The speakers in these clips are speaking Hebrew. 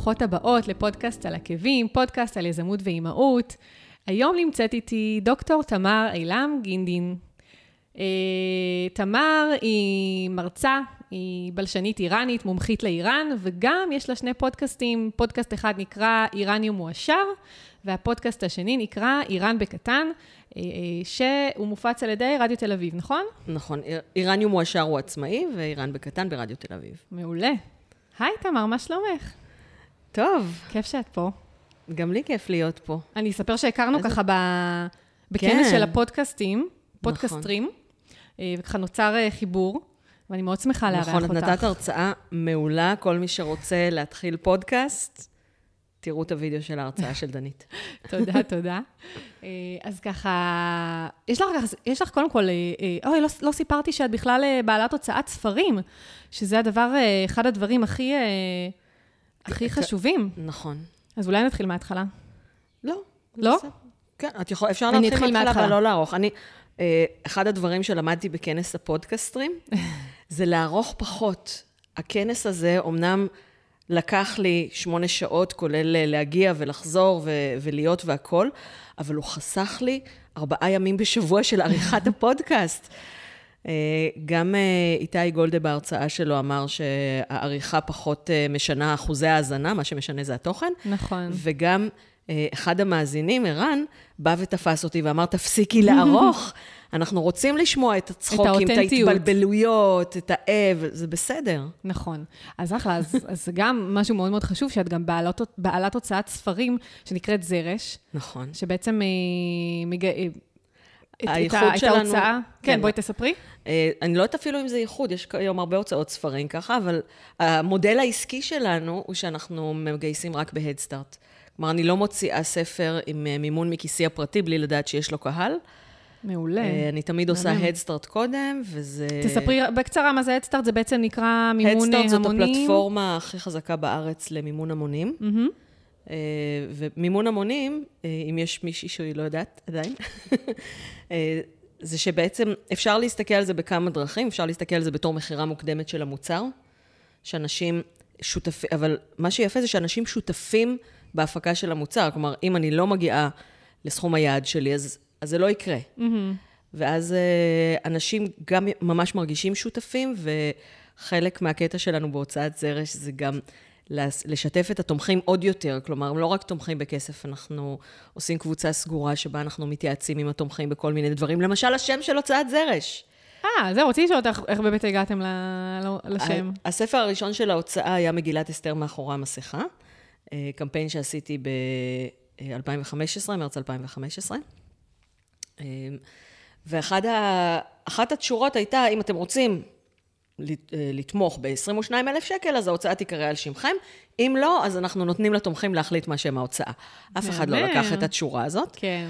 ברוכות הבאות לפודקאסט על עקבים, פודקאסט על יזמות ואימהות. היום נמצאת איתי דוקטור תמר אילם גינדין. אה, תמר היא מרצה, היא בלשנית איראנית, מומחית לאיראן, וגם יש לה שני פודקאסטים. פודקאסט אחד נקרא איראניום מועשר, והפודקאסט השני נקרא איראן בקטן, אה, אה, שהוא מופץ על ידי רדיו תל אביב, נכון? נכון, איראניום מועשר הוא עצמאי, ואיראן בקטן ברדיו תל אביב. מעולה. היי, תמר, מה שלומך? טוב. כיף שאת פה. גם לי כיף להיות פה. אני אספר שהכרנו איזה... ככה ב... בכנס כן. של הפודקאסטים, פודקאסטרים, נכון. וככה נוצר חיבור, ואני מאוד שמחה לארח נכון, אותך. נכון, את נתת הרצאה מעולה, כל מי שרוצה להתחיל פודקאסט, תראו את הוידאו של ההרצאה של דנית. תודה, תודה. אז ככה, יש לך, יש לך קודם כל, אוי, לא, לא סיפרתי שאת בכלל בעלת הוצאת ספרים, שזה הדבר, אחד הדברים הכי, הכי חשובים. נכון. אז אולי נתחיל מההתחלה. לא. לא? כן, את יכול, אפשר להתחיל מההתחלה, אבל לא לערוך. אני, אחד הדברים שלמדתי בכנס הפודקסטרים, זה לערוך פחות. הכנס הזה, אמנם לקח לי שמונה שעות, כולל להגיע ולחזור ו- ולהיות והכול, אבל הוא חסך לי ארבעה ימים בשבוע של עריכת הפודקאסט. גם איתי גולדה בהרצאה שלו אמר שהעריכה פחות משנה אחוזי האזנה, מה שמשנה זה התוכן. נכון. וגם אחד המאזינים, ערן, בא ותפס אותי ואמר, תפסיקי לערוך. אנחנו רוצים לשמוע את הצחוקים, את, את ההתבלבלויות, את האב, זה בסדר. נכון. אז אחלה, אז, אז גם משהו מאוד מאוד חשוב, שאת גם בעלת, בעלת הוצאת ספרים, שנקראת זרש. נכון. שבעצם... אה, מג... הייחוד את שלנו... ההוצאה, כן, כן, בואי תספרי. אני לא יודעת אפילו אם זה ייחוד, יש היום הרבה הוצאות ספרים ככה, אבל המודל העסקי שלנו הוא שאנחנו מגייסים רק בהדסטארט. כלומר, אני לא מוציאה ספר עם מימון מכיסי הפרטי בלי לדעת שיש לו קהל. מעולה. אני תמיד עושה הדסטארט קודם, וזה... תספרי בקצרה מה זה הדסטארט, זה בעצם נקרא מימון המונים. הדסטארט זאת הפלטפורמה הכי חזקה בארץ למימון המונים. Mm-hmm. ומימון המונים, אם יש מישהי שהיא לא יודעת עדיין, זה שבעצם אפשר להסתכל על זה בכמה דרכים, אפשר להסתכל על זה בתור מכירה מוקדמת של המוצר, שאנשים שותפים, אבל מה שיפה זה שאנשים שותפים בהפקה של המוצר. כלומר, אם אני לא מגיעה לסכום היעד שלי, אז, אז זה לא יקרה. Mm-hmm. ואז אנשים גם ממש מרגישים שותפים, וחלק מהקטע שלנו בהוצאת זרש זה גם לשתף את התומכים עוד יותר. כלומר, הם לא רק תומכים בכסף, אנחנו עושים קבוצה סגורה שבה אנחנו מתייעצים עם התומכים בכל מיני דברים. למשל, השם של הוצאת זרש. אה, זהו, רציתי לשאול אותך איך באמת הגעתם לשם. הספר הראשון של ההוצאה היה מגילת אסתר מאחורי המסכה, קמפיין שעשיתי ב-2015, מרץ 2015. ואחת התשורות הייתה, אם אתם רוצים לתמוך ב-22 אלף שקל, אז ההוצאה תיקרא על שמכם. אם לא, אז אנחנו נותנים לתומכים להחליט מה שם ההוצאה. אף אחד לא לקח את התשורה הזאת. כן.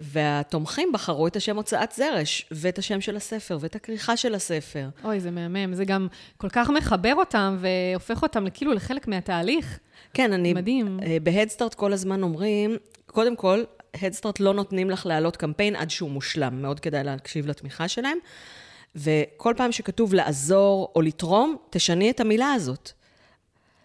והתומכים בחרו את השם הוצאת זרש, ואת השם של הספר, ואת הכריכה של הספר. אוי, זה מהמם. זה גם כל כך מחבר אותם, והופך אותם כאילו לחלק מהתהליך. כן, אני... מדהים. בהדסטארט כל הזמן אומרים, קודם כל, הדסטארט לא נותנים לך להעלות קמפיין עד שהוא מושלם. מאוד כדאי להקשיב לתמיכה שלהם. וכל פעם שכתוב לעזור או לתרום, תשני את המילה הזאת.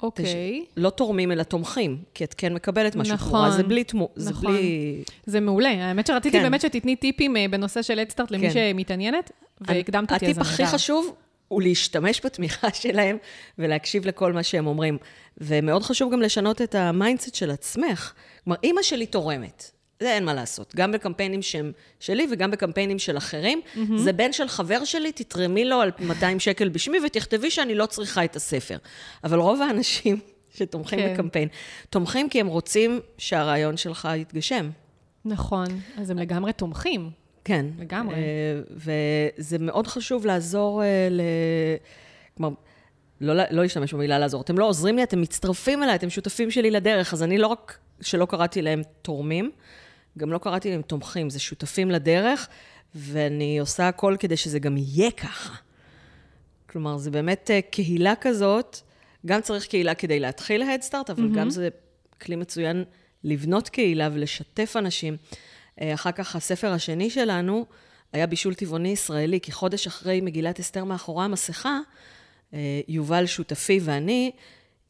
אוקיי. Okay. תש... לא תורמים, אלא תומכים, כי את כן מקבלת משהו נכון, תמורה, זה בלי תמו... נכון. זה בלי... זה מעולה. האמת שרציתי כן. באמת שתתני טיפים בנושא של הדסטארט למי כן. שמתעניינת, והקדמת אותי, אז הטיפ הכי חשוב הוא להשתמש בתמיכה שלהם ולהקשיב לכל מה שהם אומרים. ומאוד חשוב גם לשנות את ה mindset של עצמך. כלומר, אימא שלי תורמת. זה אין מה לעשות. גם בקמפיינים שהם שלי וגם בקמפיינים של אחרים. Mm-hmm. זה בן של חבר שלי, תתרמי לו על 200 שקל בשמי ותכתבי שאני לא צריכה את הספר. אבל רוב האנשים שתומכים כן. בקמפיין, תומכים כי הם רוצים שהרעיון שלך יתגשם. נכון, אז הם לגמרי תומכים. כן. לגמרי. וזה מאוד חשוב לעזור ל... כלומר, לא, לא להשתמש במילה לעזור. אתם לא עוזרים לי, אתם מצטרפים אליי, אתם שותפים שלי לדרך. אז אני לא רק שלא קראתי להם תורמים, גם לא קראתי להם תומכים, זה שותפים לדרך, ואני עושה הכל כדי שזה גם יהיה ככה. כלומר, זה באמת קהילה כזאת, גם צריך קהילה כדי להתחיל הדסטארט, אבל mm-hmm. גם זה כלי מצוין לבנות קהילה ולשתף אנשים. אחר כך הספר השני שלנו היה בישול טבעוני ישראלי, כי חודש אחרי מגילת אסתר מאחורי המסכה, יובל שותפי ואני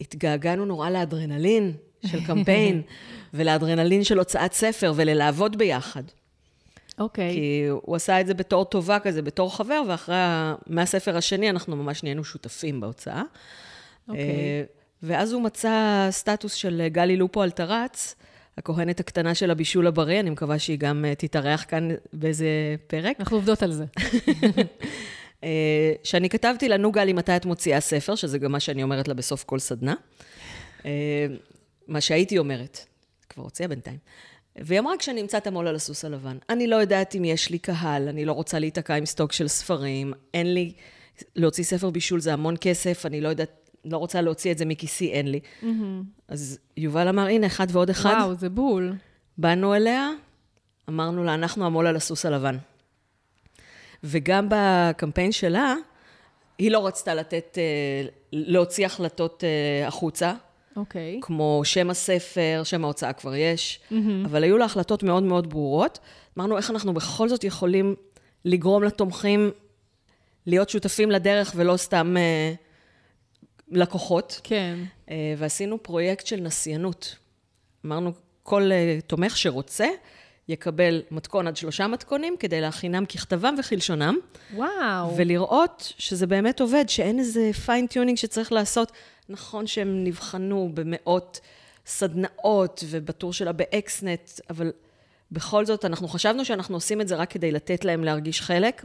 התגעגענו נורא לאדרנלין של קמפיין, ולאדרנלין של הוצאת ספר, וללעבוד ביחד. אוקיי. כי הוא עשה את זה בתור טובה כזה, בתור חבר, ואחרי, מהספר השני אנחנו ממש נהיינו שותפים בהוצאה. אוקיי. אה, ואז הוא מצא סטטוס של גלי לופו אלטרץ, הכהנת הקטנה של הבישול הבריא, אני מקווה שהיא גם אה, תתארח כאן באיזה פרק. אנחנו עובדות על זה. אה, שאני כתבתי לה, נו גלי, מתי את מוציאה ספר, שזה גם מה שאני אומרת לה בסוף כל סדנה. מה שהייתי אומרת, כבר הוציאה בינתיים. והיא אמרה, כשאני אמצא את המו"ל על הסוס הלבן. אני לא יודעת אם יש לי קהל, אני לא רוצה להיתקע עם סטוק של ספרים, אין לי... להוציא ספר בישול זה המון כסף, אני לא יודעת, לא רוצה להוציא את זה מכיסי, אין לי. אז יובל אמר, הנה, אחד ועוד אחד. וואו, זה בול. באנו אליה, אמרנו לה, אנחנו המו"ל על הסוס הלבן. וגם בקמפיין שלה, היא לא רצתה לתת, אה, להוציא החלטות אה, החוצה, אוקיי. כמו שם הספר, שם ההוצאה כבר יש, אבל היו לה החלטות מאוד מאוד ברורות. אמרנו, איך אנחנו בכל זאת יכולים לגרום לתומכים להיות שותפים לדרך ולא סתם אה, לקוחות. כן. אה, ועשינו פרויקט של נסיינות. אמרנו, כל אה, תומך שרוצה יקבל מתכון עד שלושה מתכונים כדי להכינם ככתבם וכלשונם, וואו. ולראות שזה באמת עובד, שאין איזה fine-tuning שצריך לעשות. נכון שהם נבחנו במאות סדנאות ובטור שלה ב Xnet, אבל בכל זאת, אנחנו חשבנו שאנחנו עושים את זה רק כדי לתת להם להרגיש חלק,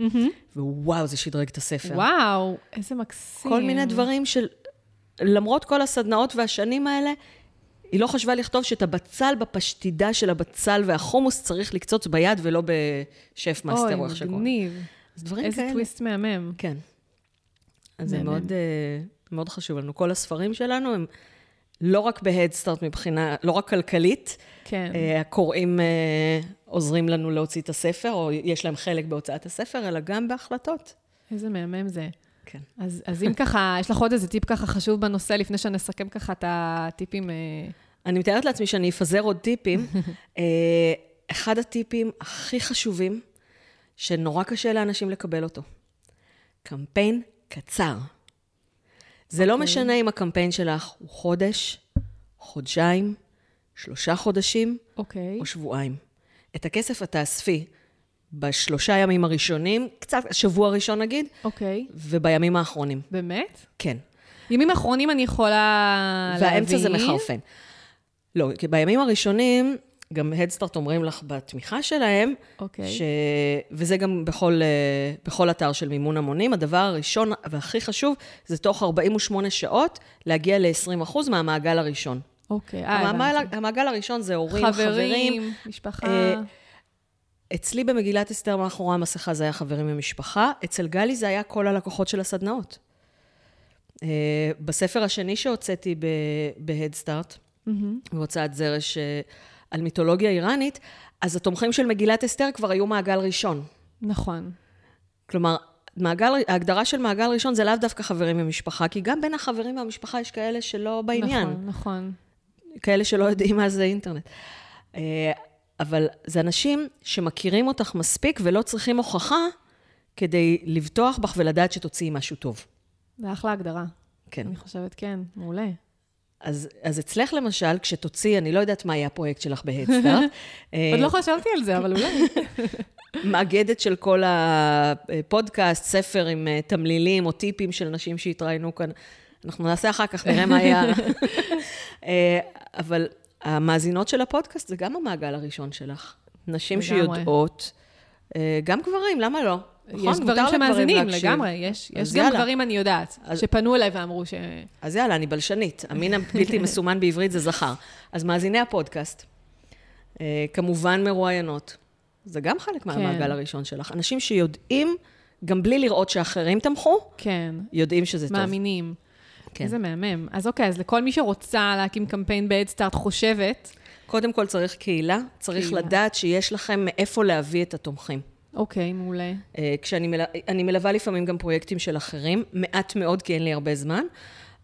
ווואו, זה שדרג את הספר. וואו, איזה מקסים. כל מיני דברים של... למרות כל הסדנאות והשנים האלה, היא לא חשבה לכתוב שאת הבצל בפשטידה של הבצל והחומוס צריך לקצוץ ביד ולא בשף מאסטר או איך אוי, שקוראים. מגניב. אז דברים איזה כאלה. טוויסט מהמם. כן. אז זה. מאוד, אה, מאוד חשוב לנו. כל הספרים שלנו הם לא רק בהדסטארט מבחינה, לא רק כלכלית, כן. אה, הקוראים אה, עוזרים לנו להוציא את הספר, או יש להם חלק בהוצאת הספר, אלא גם בהחלטות. איזה מהמם זה. כן. אז, אז אם ככה, יש לך עוד איזה טיפ ככה חשוב בנושא, לפני שנסכם ככה את הטיפים. אה, אני מתארת לעצמי שאני אפזר עוד טיפים. אה, אחד הטיפים הכי חשובים, שנורא קשה לאנשים לקבל אותו, קמפיין קצר. זה לא אוקיי. משנה אם הקמפיין שלך הוא חודש, חודשיים, שלושה חודשים אוקיי. או שבועיים. את הכסף את תאספי בשלושה ימים הראשונים, קצת, שבוע ראשון נגיד, אוקיי. ובימים האחרונים. באמת? כן. ימים אחרונים אני יכולה להביא. והאמצע זה מחרפן. לא, כי בימים הראשונים, גם הדסטארט אומרים לך בתמיכה שלהם, אוקיי. ש... וזה גם בכל, אה, בכל אתר של מימון המונים, הדבר הראשון והכי חשוב, זה תוך 48 שעות להגיע ל-20% מהמעגל הראשון. אוקיי. אה, הבנתי. המעגל הראשון זה הורים, חברים. חברים, משפחה. אה, אצלי במגילת אסתר מאחורי המסכה זה היה חברים ומשפחה, אצל גלי זה היה כל הלקוחות של הסדנאות. אה, בספר השני שהוצאתי בהדסטארט. בהוצאת זרש אה, על מיתולוגיה איראנית, אז התומכים של מגילת אסתר כבר היו מעגל ראשון. נכון. כלומר, מעגל, ההגדרה של מעגל ראשון זה לאו דווקא חברים ומשפחה, כי גם בין החברים והמשפחה יש כאלה שלא בעניין. נכון, נכון. כאלה שלא יודעים מה זה אינטרנט. אבל זה אנשים שמכירים אותך מספיק ולא צריכים הוכחה כדי לבטוח בך ולדעת שתוציאי משהו טוב. זה אחלה הגדרה. כן. אני חושבת, כן, מעולה. אז, אז אצלך למשל, כשתוציאי, אני לא יודעת מה יהיה הפרויקט שלך בהדסטארט, אה, עוד לא חשבתי על זה, אבל אולי. מאגדת של כל הפודקאסט, ספר עם אה, תמלילים או טיפים של נשים שהתראיינו כאן. אנחנו נעשה אחר כך, נראה מה היה. אה, אבל המאזינות של הפודקאסט זה גם המעגל הראשון שלך. נשים לגמרי. שיודעות, אה, גם גברים, למה לא? נכון, יש גברים שמאזינים. לגמרי. יש יש גם יאללה. גברים, אני יודעת, אז- שפנו אליי ואמרו ש... אז יאללה, אני בלשנית. המין הבלתי מסומן בעברית זה זכר. אז מאזיני הפודקאסט, אה, כמובן מרואיינות. זה גם חלק מהמעגל הראשון שלך. אנשים שיודעים, גם בלי לראות שאחרים תמכו, כן, יודעים שזה טוב. מאמינים. כן. איזה מהמם. אז אוקיי, אז לכל מי שרוצה להקים קמפיין בהדסטארט חושבת, קודם כל צריך קהילה, צריך קהילה. לדעת שיש לכם מאיפה להביא את התומכים. אוקיי, מעולה. אה, כשאני מל... אני מלווה לפעמים גם פרויקטים של אחרים, מעט מאוד, כי אין לי הרבה זמן,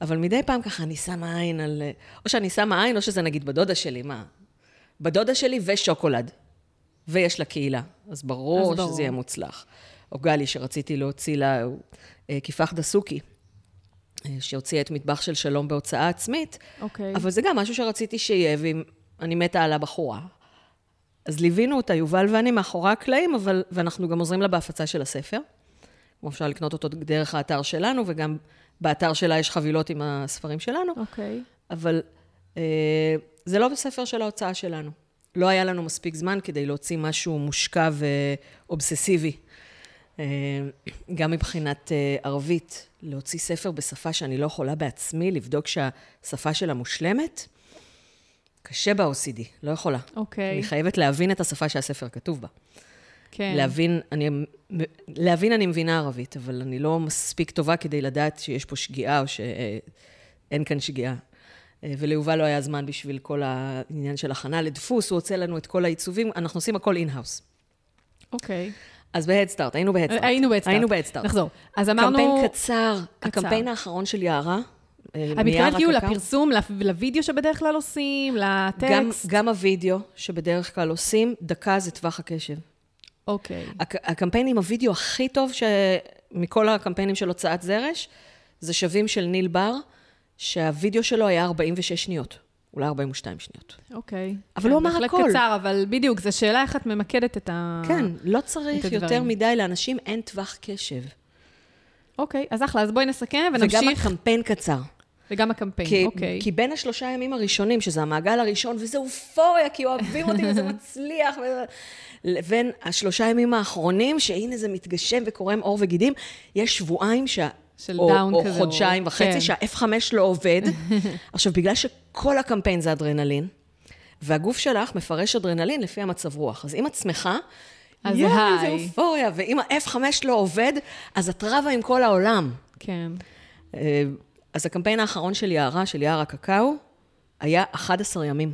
אבל מדי פעם ככה אני שמה עין על... אה, או שאני שמה עין, או שזה נגיד בדודה שלי, מה? בדודה שלי ושוקולד. ויש לה קהילה, אז ברור אז ברור. שזה יהיה מוצלח. או גלי, שרציתי להוציא לה, אה, כיפח דסוקי. אה, שהוציאה את מטבח של שלום בהוצאה עצמית, אוקיי. אבל זה גם משהו שרציתי שיהיה, ואני מתה על הבחורה. אז ליווינו אותה, יובל ואני, מאחורי הקלעים, אבל, ואנחנו גם עוזרים לה בהפצה של הספר. כמו אפשר לקנות אותו דרך האתר שלנו, וגם באתר שלה יש חבילות עם הספרים שלנו. אוקיי. אבל אה, זה לא בספר של ההוצאה שלנו. לא היה לנו מספיק זמן כדי להוציא משהו מושקע ואובססיבי. אה, גם מבחינת אה, ערבית, להוציא ספר בשפה שאני לא יכולה בעצמי, לבדוק שהשפה שלה מושלמת, קשה ב-OCD, לא יכולה. אוקיי. אני חייבת להבין את השפה שהספר כתוב בה. כן. להבין, אני, להבין אני מבינה ערבית, אבל אני לא מספיק טובה כדי לדעת שיש פה שגיאה או שאין כאן שגיאה. אה, וליובל לא היה זמן בשביל כל העניין של הכנה לדפוס, הוא הוצא לנו את כל העיצובים, אנחנו עושים הכל in-house. אוקיי. אז בהדסטארט, היינו בהדסטארט. היינו בהדסטארט. היינו בהדסטארט. נחזור. אז אמרנו... קמפיין קצר, קצר. הקמפיין האחרון של יערה. אה, מתכוונת כאילו. לפרסום, לפ- לוידאו שבדרך כלל עושים, גם, לטקסט? גם הווידאו, שבדרך כלל עושים, דקה זה טווח הקשב. אוקיי. הק- הקמפיין עם הווידאו הכי טוב ש... מכל הקמפיינים של הוצאת זרש, זה שווים של ניל בר, שהווידאו שלו היה 46 שניות, אולי 42 שניות. אוקיי. אבל הוא אמר בהחלט הכל. קצר, אבל בדיוק, זו שאלה איך את ממקדת את ה... כן, לא צריך יותר. מדי, לאנשים אין טווח קשב. אוקיי, אז אחלה, אז בואי נסכם וגם ונמשיך. הקמפיין קצר. וגם הקמפיין, כי, אוקיי. כי בין השלושה ימים הראשונים, שזה המעגל הראשון, וזה אופוריה, כי אוהבים אותי וזה מצליח. לבין השלושה ימים האחרונים, שהנה זה מתגשם וקורם עור וגידים, יש שבועיים שה... של או, down או כזה, חודשיים או- וחצי, כן. שה-F5 לא עובד. עכשיו, בגלל שכל הקמפיין זה אדרנלין, והגוף שלך מפרש אדרנלין לפי המצב רוח. אז אם את שמחה, אז יואו, high. זה אופוריה, ואם ה-F5 לא עובד, אז את רבה עם כל העולם. כן. אה, אז הקמפיין האחרון של יערה, של יער הקקאו, היה 11 ימים.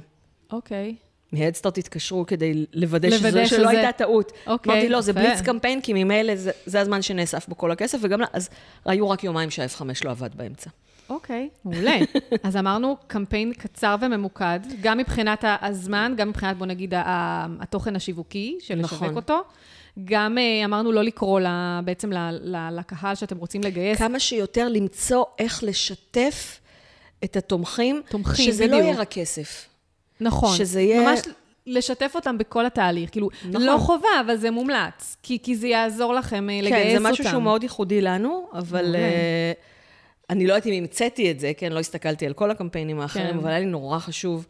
אוקיי. מהדסטארט התקשרו כדי לוודא, לוודא שזה, שזה- שלא הייתה טעות. אוקיי, אמרתי, לא, זה יפה. בליץ קמפיין, כי ממילא זה, זה הזמן שנאסף בו כל הכסף, וגם, אז היו רק יומיים שה-F5 לא עבד באמצע. אוקיי, מעולה. אז אמרנו קמפיין קצר וממוקד, גם מבחינת הזמן, גם מבחינת, בוא נגיד, התוכן השיווקי של לשווק נכון. אותו. גם אה, אמרנו לא לקרוא לה, בעצם ל- ל- לקהל שאתם רוצים לגייס. כמה שיותר למצוא איך לשתף את התומכים, תומכים, שזה לא בדיוק. יהיה רק כסף. נכון. שזה יהיה- ממש לשתף אותם בכל התהליך. כאילו, נכון. לא חובה, אבל זה מומלץ. כי, כי זה יעזור לכם אה, לגייס אותם. כן, זה משהו שהוא מאוד ייחודי לנו, אבל. אה, אני לא יודעת אם המצאתי את זה, כן, לא הסתכלתי על כל הקמפיינים האחרים, כן. אבל היה לי נורא חשוב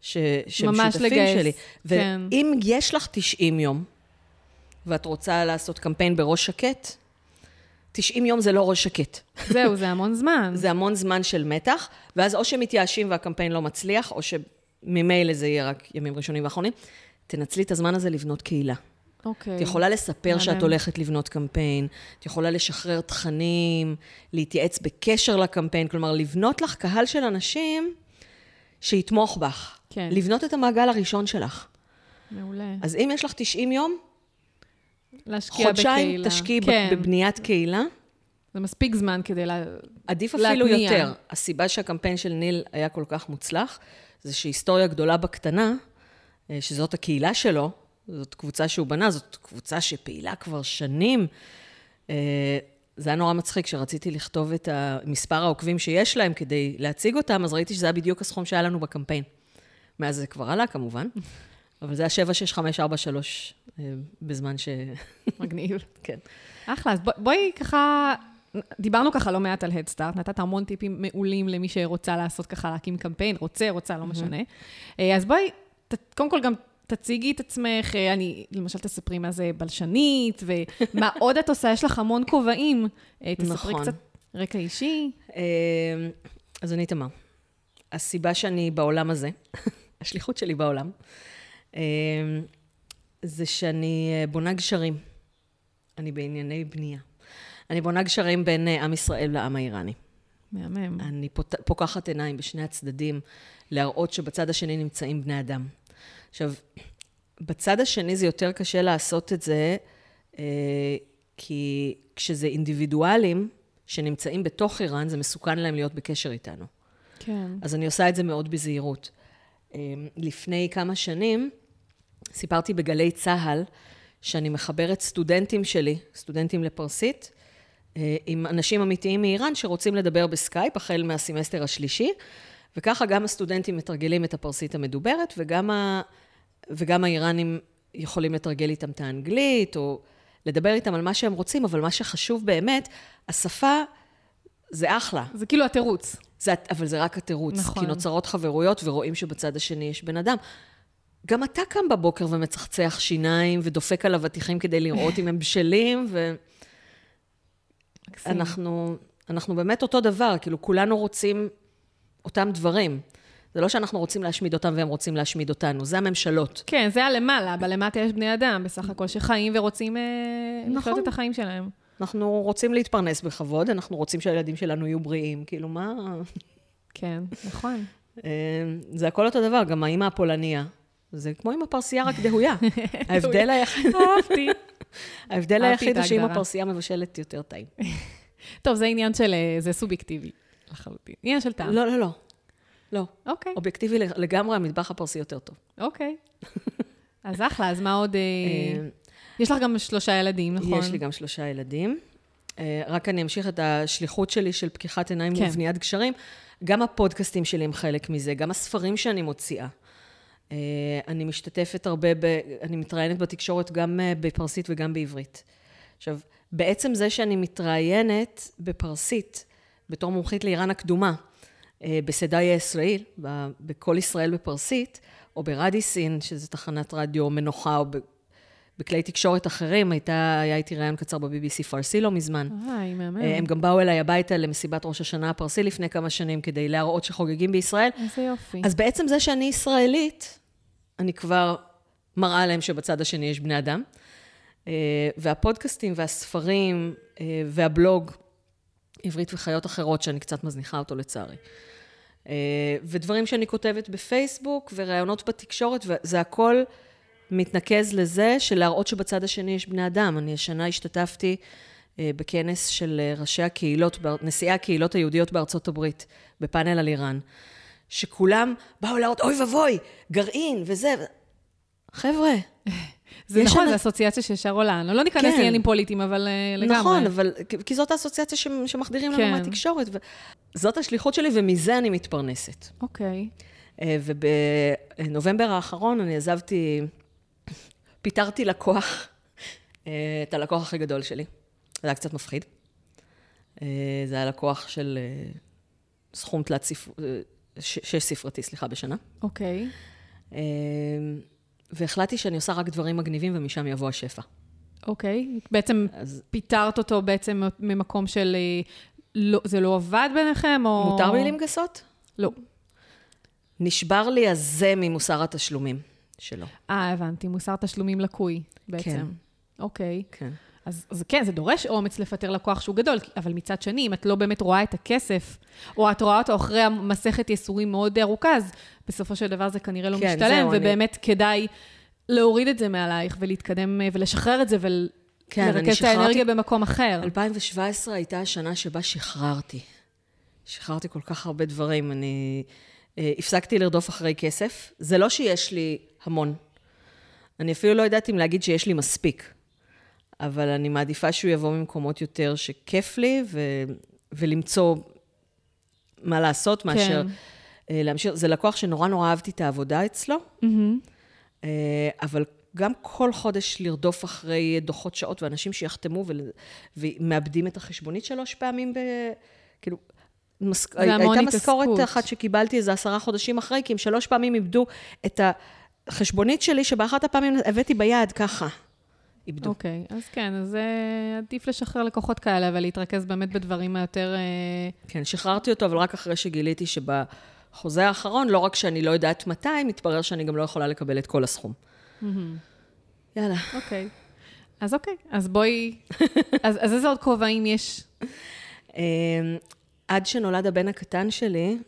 ש... שהם שותפים לגייס, שלי. כן. ואם יש לך 90 יום, ואת רוצה לעשות קמפיין בראש שקט, 90 יום זה לא ראש שקט. זהו, זה המון זמן. זה המון זמן של מתח, ואז או שמתייאשים והקמפיין לא מצליח, או שממילא זה יהיה רק ימים ראשונים ואחרונים. תנצלי את הזמן הזה לבנות קהילה. אוקיי. את יכולה לספר מהמם. שאת הולכת לבנות קמפיין, את יכולה לשחרר תכנים, להתייעץ בקשר לקמפיין, כלומר, לבנות לך קהל של אנשים שיתמוך בך. כן. לבנות את המעגל הראשון שלך. מעולה. אז אם יש לך 90 יום, להשקיע חודשיים בקהילה. תשקיעי כן, בבניית קהילה, זה מספיק זמן כדי לה... עדיף אפילו להתניע. יותר. הסיבה שהקמפיין של ניל היה כל כך מוצלח, זה שהיסטוריה גדולה בקטנה, אה, שזאת הקהילה שלו, זאת קבוצה שהוא בנה, זאת קבוצה שפעילה כבר שנים. אה, זה היה נורא מצחיק, כשרציתי לכתוב את מספר העוקבים שיש להם כדי להציג אותם, אז ראיתי שזה היה בדיוק הסכום שהיה לנו בקמפיין. מאז זה כבר עלה כמובן, אבל זה היה 76543 אה, בזמן ש... מגניב. כן. אחלה, אז בוא- בואי ככה, דיברנו ככה לא מעט על הדסטארט, נתת המון טיפים מעולים למי שרוצה לעשות ככה, להקים קמפיין, רוצה, רוצה, לא משנה. אה, אז בואי, ת- קודם כל גם תציגי את עצמך, אה, אני, למשל תספרי מה זה בלשנית, ומה עוד את עושה, יש לך המון כובעים. אה, תספרי נכון. קצת רקע אישי. אז אני תמר. הסיבה שאני בעולם הזה, השליחות שלי בעולם, זה שאני בונה גשרים. אני בענייני בנייה. אני בונה גשרים בין אה, עם ישראל לעם האיראני. מהמם. אני פוקחת עיניים בשני הצדדים, להראות שבצד השני נמצאים בני אדם. עכשיו, בצד השני זה יותר קשה לעשות את זה, אה, כי כשזה אינדיבידואלים שנמצאים בתוך איראן, זה מסוכן להם להיות בקשר איתנו. כן. אז אני עושה את זה מאוד בזהירות. אה, לפני כמה שנים סיפרתי בגלי צה"ל שאני מחברת סטודנטים שלי, סטודנטים לפרסית, עם אנשים אמיתיים מאיראן שרוצים לדבר בסקייפ החל מהסמסטר השלישי, וככה גם הסטודנטים מתרגלים את הפרסית המדוברת, וגם, ה... וגם האיראנים יכולים לתרגל איתם את האנגלית, או לדבר איתם על מה שהם רוצים, אבל מה שחשוב באמת, השפה זה אחלה. זה כאילו התירוץ. זה, אבל זה רק התירוץ. נכון. כי נוצרות חברויות ורואים שבצד השני יש בן אדם. גם אתה קם בבוקר ומצחצח שיניים ודופק על אבטיחים כדי לראות אם הם בשלים, ו... אנחנו, אנחנו באמת אותו דבר, כאילו כולנו רוצים אותם דברים. זה לא שאנחנו רוצים להשמיד אותם והם רוצים להשמיד אותנו, זה הממשלות. כן, זה הלמעלה, בלמטה יש בני אדם בסך הכל שחיים ורוצים אה, נכון. לחיות את החיים שלהם. אנחנו רוצים להתפרנס בכבוד, אנחנו רוצים שהילדים שלנו יהיו בריאים, כאילו מה... כן, נכון. אה, זה הכל אותו דבר, גם האימא הפולניה. זה כמו עם הפרסייה, רק דהויה. ההבדל היחיד... אהבתי. ההבדל היחיד הוא שאם הפרסייה מבשלת יותר טעים. טוב, זה עניין של... אה, זה סובייקטיבי לחלוטין. עניין של טעם. לא, לא, לא. לא. אוקיי. אובייקטיבי לגמרי, המטבח הפרסי יותר טוב. אוקיי. אז אחלה, אז מה עוד... אה, יש לך גם שלושה ילדים, נכון? יש לי גם שלושה ילדים. רק אני אמשיך את השליחות שלי של פקיחת עיניים כן. ובניית גשרים. גם הפודקאסטים שלי הם חלק מזה, גם הספרים שאני מוציאה. אה, אני משתתפת הרבה, ב, אני מתראיינת בתקשורת גם אה, בפרסית וגם בעברית. עכשיו, בעצם זה שאני מתראיינת בפרסית, בתור מומחית לאיראן הקדומה, אה, בסדאיה ישראל, בכל ישראל בפרסית, או ברדיסין, שזו תחנת רדיו מנוחה, או בכלי תקשורת אחרים, הייתה, היה איתי ראיון קצר ב-BBC פרסי לא מזמן. היי, מהמם. הם גם באו אליי הביתה למסיבת ראש השנה הפרסי לפני כמה שנים, כדי להראות שחוגגים בישראל. איזה יופי. אז בעצם זה שאני ישראלית, אני כבר מראה להם שבצד השני יש בני אדם. אה, והפודקאסטים והספרים אה, והבלוג, עברית וחיות אחרות, שאני קצת מזניחה אותו לצערי. אה, ודברים שאני כותבת בפייסבוק וראיונות בתקשורת, וזה הכל מתנקז לזה של להראות שבצד השני יש בני אדם. אני השנה השתתפתי בכנס של ראשי הקהילות, נשיאי הקהילות היהודיות בארצות הברית, בפאנל על איראן. שכולם באו להראות, אוי ואבוי, גרעין וזה. חבר'ה. זה נכון, זו אסוציאציה שישר עולה. לא ניכנס כן. לעניינים פוליטיים, אבל uh, לגמרי. נכון, אבל כי זאת האסוציאציה ש, שמחדירים כן. לנו מהתקשורת. זאת השליחות שלי, ומזה אני מתפרנסת. אוקיי. Uh, ובנובמבר האחרון אני עזבתי, פיטרתי לקוח, uh, את הלקוח הכי גדול שלי. זה היה קצת מפחיד. זה היה לקוח של סכום תלת ספר... שש ספרתי, סליחה, בשנה. אוקיי. Okay. אמ, והחלטתי שאני עושה רק דברים מגניבים ומשם יבוא השפע. אוקיי. Okay. בעצם אז... פיטרת אותו בעצם ממקום של... אה, לא, זה לא עבד ביניכם, או... מותר מילים גסות? לא. נשבר לי הזה ממוסר התשלומים שלו. אה, הבנתי. מוסר תשלומים לקוי, בעצם. כן. אוקיי. כן. אז, אז כן, זה דורש אומץ לפטר לקוח שהוא גדול, אבל מצד שני, אם את לא באמת רואה את הכסף, או את רואה אותו אחרי מסכת ייסורים מאוד ארוכה, אז בסופו של דבר זה כנראה לא כן, משתלם, זהו, ובאמת אני... כדאי להוריד את זה מעלייך ולהתקדם אה, ולשחרר את זה ולרכז כן, את האנרגיה במקום אחר. 2017 הייתה השנה שבה שחררתי. שחררתי כל כך הרבה דברים. אני אה, הפסקתי לרדוף אחרי כסף. זה לא שיש לי המון. אני אפילו לא יודעת אם להגיד שיש לי מספיק. אבל אני מעדיפה שהוא יבוא ממקומות יותר שכיף לי, ו... ולמצוא מה לעשות, כן. מאשר uh, להמשיך. זה לקוח שנורא נורא אהבתי את העבודה אצלו, mm-hmm. uh, אבל גם כל חודש לרדוף אחרי דוחות שעות ואנשים שיחתמו ול... ומאבדים את החשבונית שלוש פעמים ב... כאילו, מס... הייתה משכורת אחת שקיבלתי איזה עשרה חודשים אחרי, כי הם שלוש פעמים איבדו את החשבונית שלי, שבאחת הפעמים הבאתי ביד ככה. איבדו. אוקיי, okay, אז כן, אז uh, עדיף לשחרר לקוחות כאלה, אבל להתרכז באמת בדברים היותר... Uh... כן, שחררתי אותו, אבל רק אחרי שגיליתי שבחוזה האחרון, לא רק שאני לא יודעת מתי, מתברר שאני גם לא יכולה לקבל את כל הסכום. Mm-hmm. יאללה. אוקיי. Okay. אז אוקיי, okay. אז בואי... אז, אז איזה עוד כובעים יש? אמ, עד שנולד הבן הקטן שלי,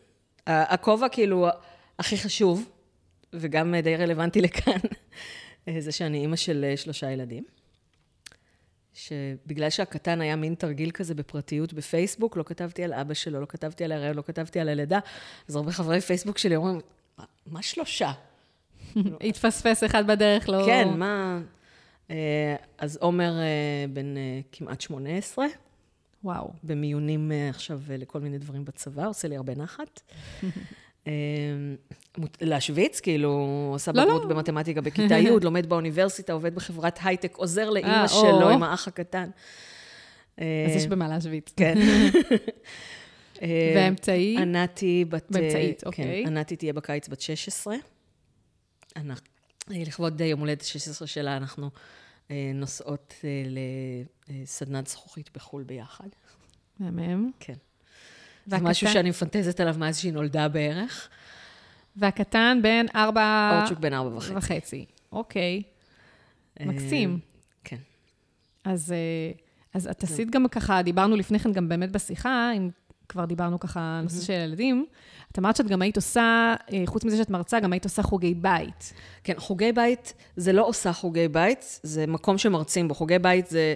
הכובע כאילו הכי חשוב, וגם די רלוונטי לכאן, זה שאני אימא של אה, שלושה ילדים. שבגלל שהקטן היה מין תרגיל כזה בפרטיות בפייסבוק, לא כתבתי על אבא שלו, לא כתבתי על הרעיון, לא כתבתי על הלידה, אז הרבה חברי פייסבוק שלי אומרים, מה שלושה? התפספס אחד בדרך, לא... כן, מה... אה, אז עומר בן כמעט 18, וואו. במיונים אה, עכשיו אה, לכל מיני דברים בצבא, עושה לי הרבה נחת. אה, מות- להשוויץ, כאילו, עושה לא, בגרות לא. במתמטיקה בכיתה י', לומד באוניברסיטה, עובד בחברת הייטק, עוזר אה, לאימא או. שלו עם האח הקטן. אז יש במה להשוויץ. כן. אה, והאמצעי? ענתי בת... באמצעית, כן, אוקיי. ענתי תהיה בקיץ בת 16. אנחנו- אה, לכבוד יום הולדת 16 שלה, אנחנו אה, נוסעות אה, לסדנת זכוכית בחו"ל ביחד. מהמם. כן. זה משהו שאני מפנטזת עליו מאז שהיא נולדה בערך. והקטן בן ארבע... אורצ'וק בן ארבע וחצי. וחצי. אוקיי. אה, מקסים. כן. אז, אה, אז את עשית גם ככה, דיברנו לפני כן גם באמת בשיחה, אם כבר דיברנו ככה על נושא של ילדים, את אמרת שאת גם היית עושה, אה, חוץ מזה שאת מרצה, גם היית עושה חוגי בית. כן, חוגי בית, זה לא עושה חוגי בית, זה מקום שמרצים בו. חוגי בית זה